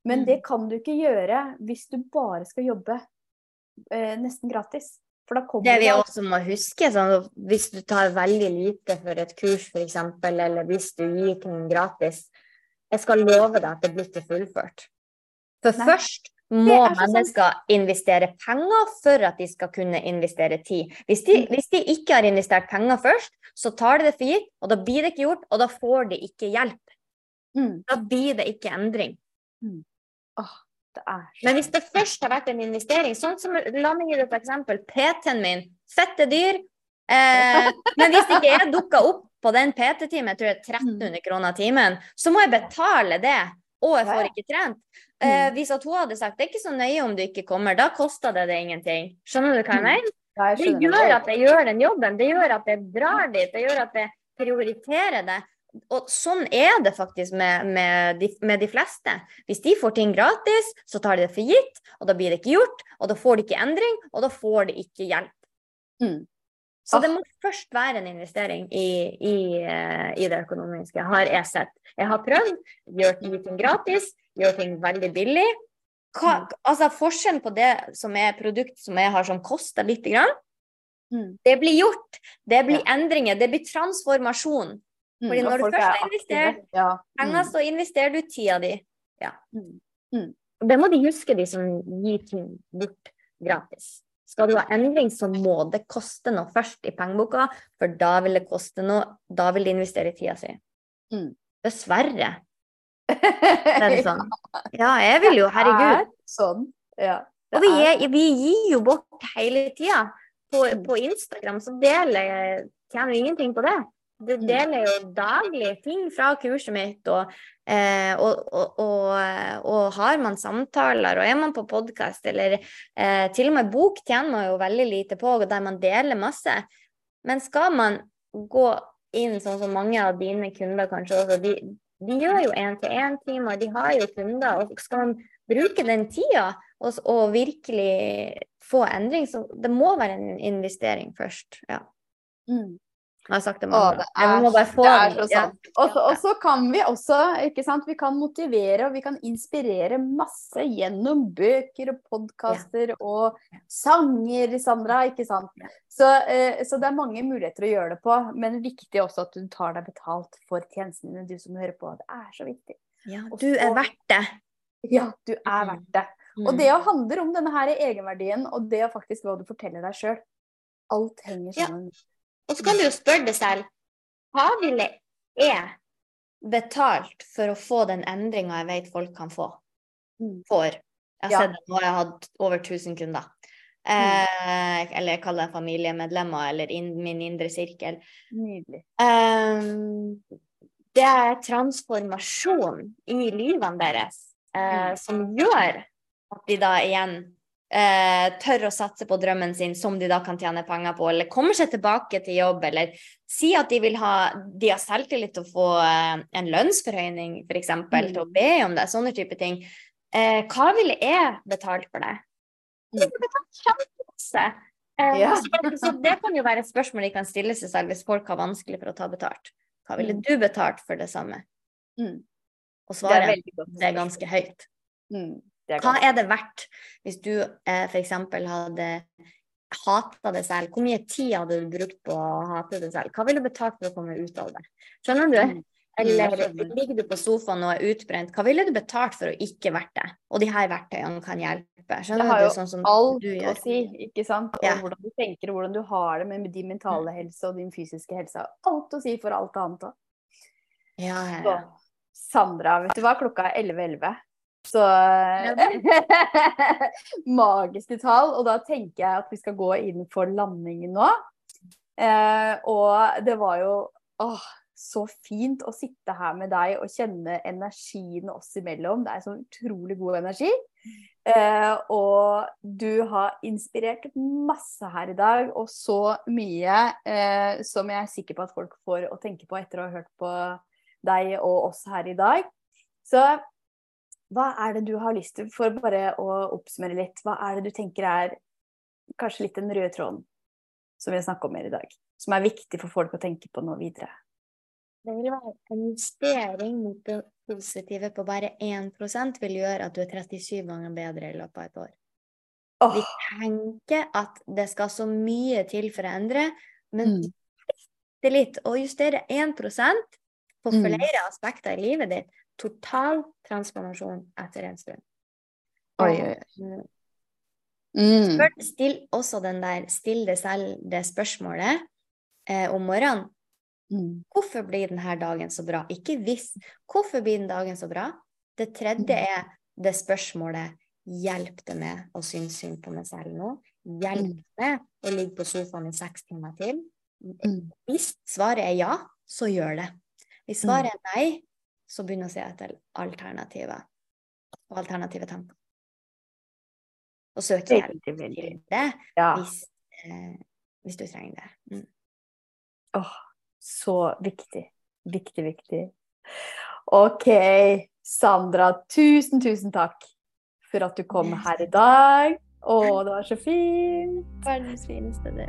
Men Mm. det kan du ikke gjøre hvis du bare skal jobbe eh, nesten gratis. Det vi også må huske, sånn, hvis du tar veldig lite for et kurs f.eks., eller hvis du gir ting gratis Jeg skal love deg at det blir ikke fullført. For Nei. først må er sant. mennesker investere penger for at de skal kunne investere tid. Hvis de, Mm. hvis de ikke har investert penger først, så tar de det for gitt, og da blir det ikke gjort, og da får de ikke hjelp. Mm. Da blir det ikke endring. Er så Men hvis det først har vært en investering, sånn som la meg gi deg et eksempel, PT-en min, fette dyr, eh, men hvis ikke jeg dukker opp på den PT-timen, jeg tror det er 1300 kroner timen, så må jeg betale det, og jeg får ikke trent. Eh, hvis at hun hadde sagt det er ikke så nøye om du ikke kommer, da koster det det ingenting. Skjønner du hva jeg Mm. mener? Det gjør at jeg gjør den jobben, det gjør at jeg drar dit, det gjør at jeg prioriterer det. Og sånn er det faktisk med, med, de, med de fleste. Hvis de får ting gratis, så tar de det for gitt, og da blir det ikke gjort, og da får de ikke endring, og da får de ikke hjelp. Mm. Så Ah. det må først være en investering i, i, eh, i det økonomiske, har jeg sett. Jeg har prøvd, gjør ting gratis, gjør ting veldig billig. Hva, altså Forskjellen på det som er produkt som jeg har som koster lite grann, Mm. det blir gjort. Det blir endringer. Det blir transformasjon. Mm, Fordi når du først har investert ja. Penger, Mm. så investerer du tida di. Mm. Det må de huske, de som gir ting bort gratis. Skal du ha endring, så må det koste noe først i pengeboka, for da vil det koste noe. Da vil de investere tida si. Mm. Dessverre. Det er sånn. Ja, jeg vil jo, herregud. Det er sånn. Ja. det Og vi, er- gir- vi gir jo bort hele tida. På, på Instagram så deler jeg Tjener jo ingenting på det. Det Mm. deler jo daglig ting fra kurset mitt og Eh, og, og, og, og, har man samtaler, og er man på podkast, eller eh, til og med bok tjener man jo veldig lite på, der man deler masse. Men skal man gå inn sånn som mange av dine kunder kanskje også, de, de gjør jo én-til-én-timer, de har jo kunder. og Skal man bruke den tida og, og, virkelig få endring, så det må være en investering først. Ja. Mm. Jeg har sagt det mange ganger. Jeg må bare få det er så sant. Ja. Og så kan vi også, ikke sant, vi kan motivere og vi kan inspirere masse gjennom bøker og podkaster ja. og sanger, Sandra, ikke sant. Så, eh, så, det er mange muligheter å gjøre det på, men viktig også at du tar deg betalt for tjenestene, du som hører på. Det er så viktig. Ja, du er verdt det. Ja, du er mm. verdt det. Og det handler om denne her egenverdien og det å faktisk hva du forteller deg sjøl. Alt henger sammen. Ja. Og så kan du jo spørre deg selv hva ville jeg betalt for å få den endringa jeg vet folk kan få? Mm. For. Jeg har sett det nå, jeg hatt over 1000 kunder. Eh, eller jeg kaller det familiemedlemmer, eller in, min indre sirkel. Nydelig. Eh, det er transformasjon i livene deres eh, mm. som gjør at de da igjen eh, tør å satse på drømmen sin, som de da kan tjene penger på, eller kommer seg tilbake til jobb, eller si at de vil ha de har selvtillit til å få eh, en lønnsforhøyning, f.eks., mm. til å be om det, sånne type ting. Eh, hva ville jeg betalt for det? Jeg betalt kjempemasse. Eh, ja. så, det kan jo være et spørsmål de kan stille seg selv hvis folk har vanskelig for å ta betalt. Hva ville mm. du betalt for det samme? Mm. Og svaret det er, det er ganske høyt. Mm. Hva er det verdt hvis du eh, f.eks. hadde hata det selv? Hvor mye tid hadde du brukt på å hate det selv? Hva ville du betalt for å komme ut av det? Skjønner du? Mm. Eller ligger du på sofaen og er utbrent, hva ville du betalt for å ikke vært det? Og de her verktøyene kan hjelpe. Skjønner det har jo sånn alt å si, ikke sant? Og ja. hvordan du tenker og hvordan du har det med din mentale helse og din fysiske helse. Alt å si for alt annet òg. Ja, ja, ja. Sandra, vet du hva? Klokka er 11.11. 11. Så Magiske tall. Og da tenker jeg at vi skal gå inn for landingen nå. Eh, og det var jo åh, så fint å sitte her med deg og kjenne energien oss imellom. Det er så utrolig god energi. Eh, og du har inspirert masse her i dag, og så mye eh, som jeg er sikker på at folk får å tenke på etter å ha hørt på deg og oss her i dag. Så hva er det du har lyst til, for bare å oppsummere litt, hva er det du tenker er kanskje litt den røde tråden som vi har snakket om mer i dag, som er viktig for folk å tenke på nå videre? Det vil være en justering mot det positive på bare 1% vil gjøre at du er 37 ganger bedre i løpet av et år. Oh. Vi tenker at det skal så mye til for å endre, men mm. litt å justere 1% på mm. flere mm. aspekter i livet ditt total transformasjon etter en stund. Oi, oi, oi. Mm. Spør, still også den der Still deg selv det spørsmålet eh, om morgenen. Mm. Hvorfor blir denne dagen så bra? Ikke hvis. Hvorfor blir den dagen så bra? Det tredje mm. er det spørsmålet Hjelp det med å synes synd på meg selv nå? Hjelp mm. det med å ligge på sofaen i seks timer til? Mm. Hvis svaret er ja, så gjør det. Hvis svaret er nei, så begynn å se etter alternativer og alternative tanker. Og søk hjelp til det ja. hvis, eh, hvis, du trenger det. Mm. Oh, så viktig. Viktig, viktig. OK, Sandra, tusen, tusen takk for at du kom her i dag. Å, det var så fint. Verdens fineste, det.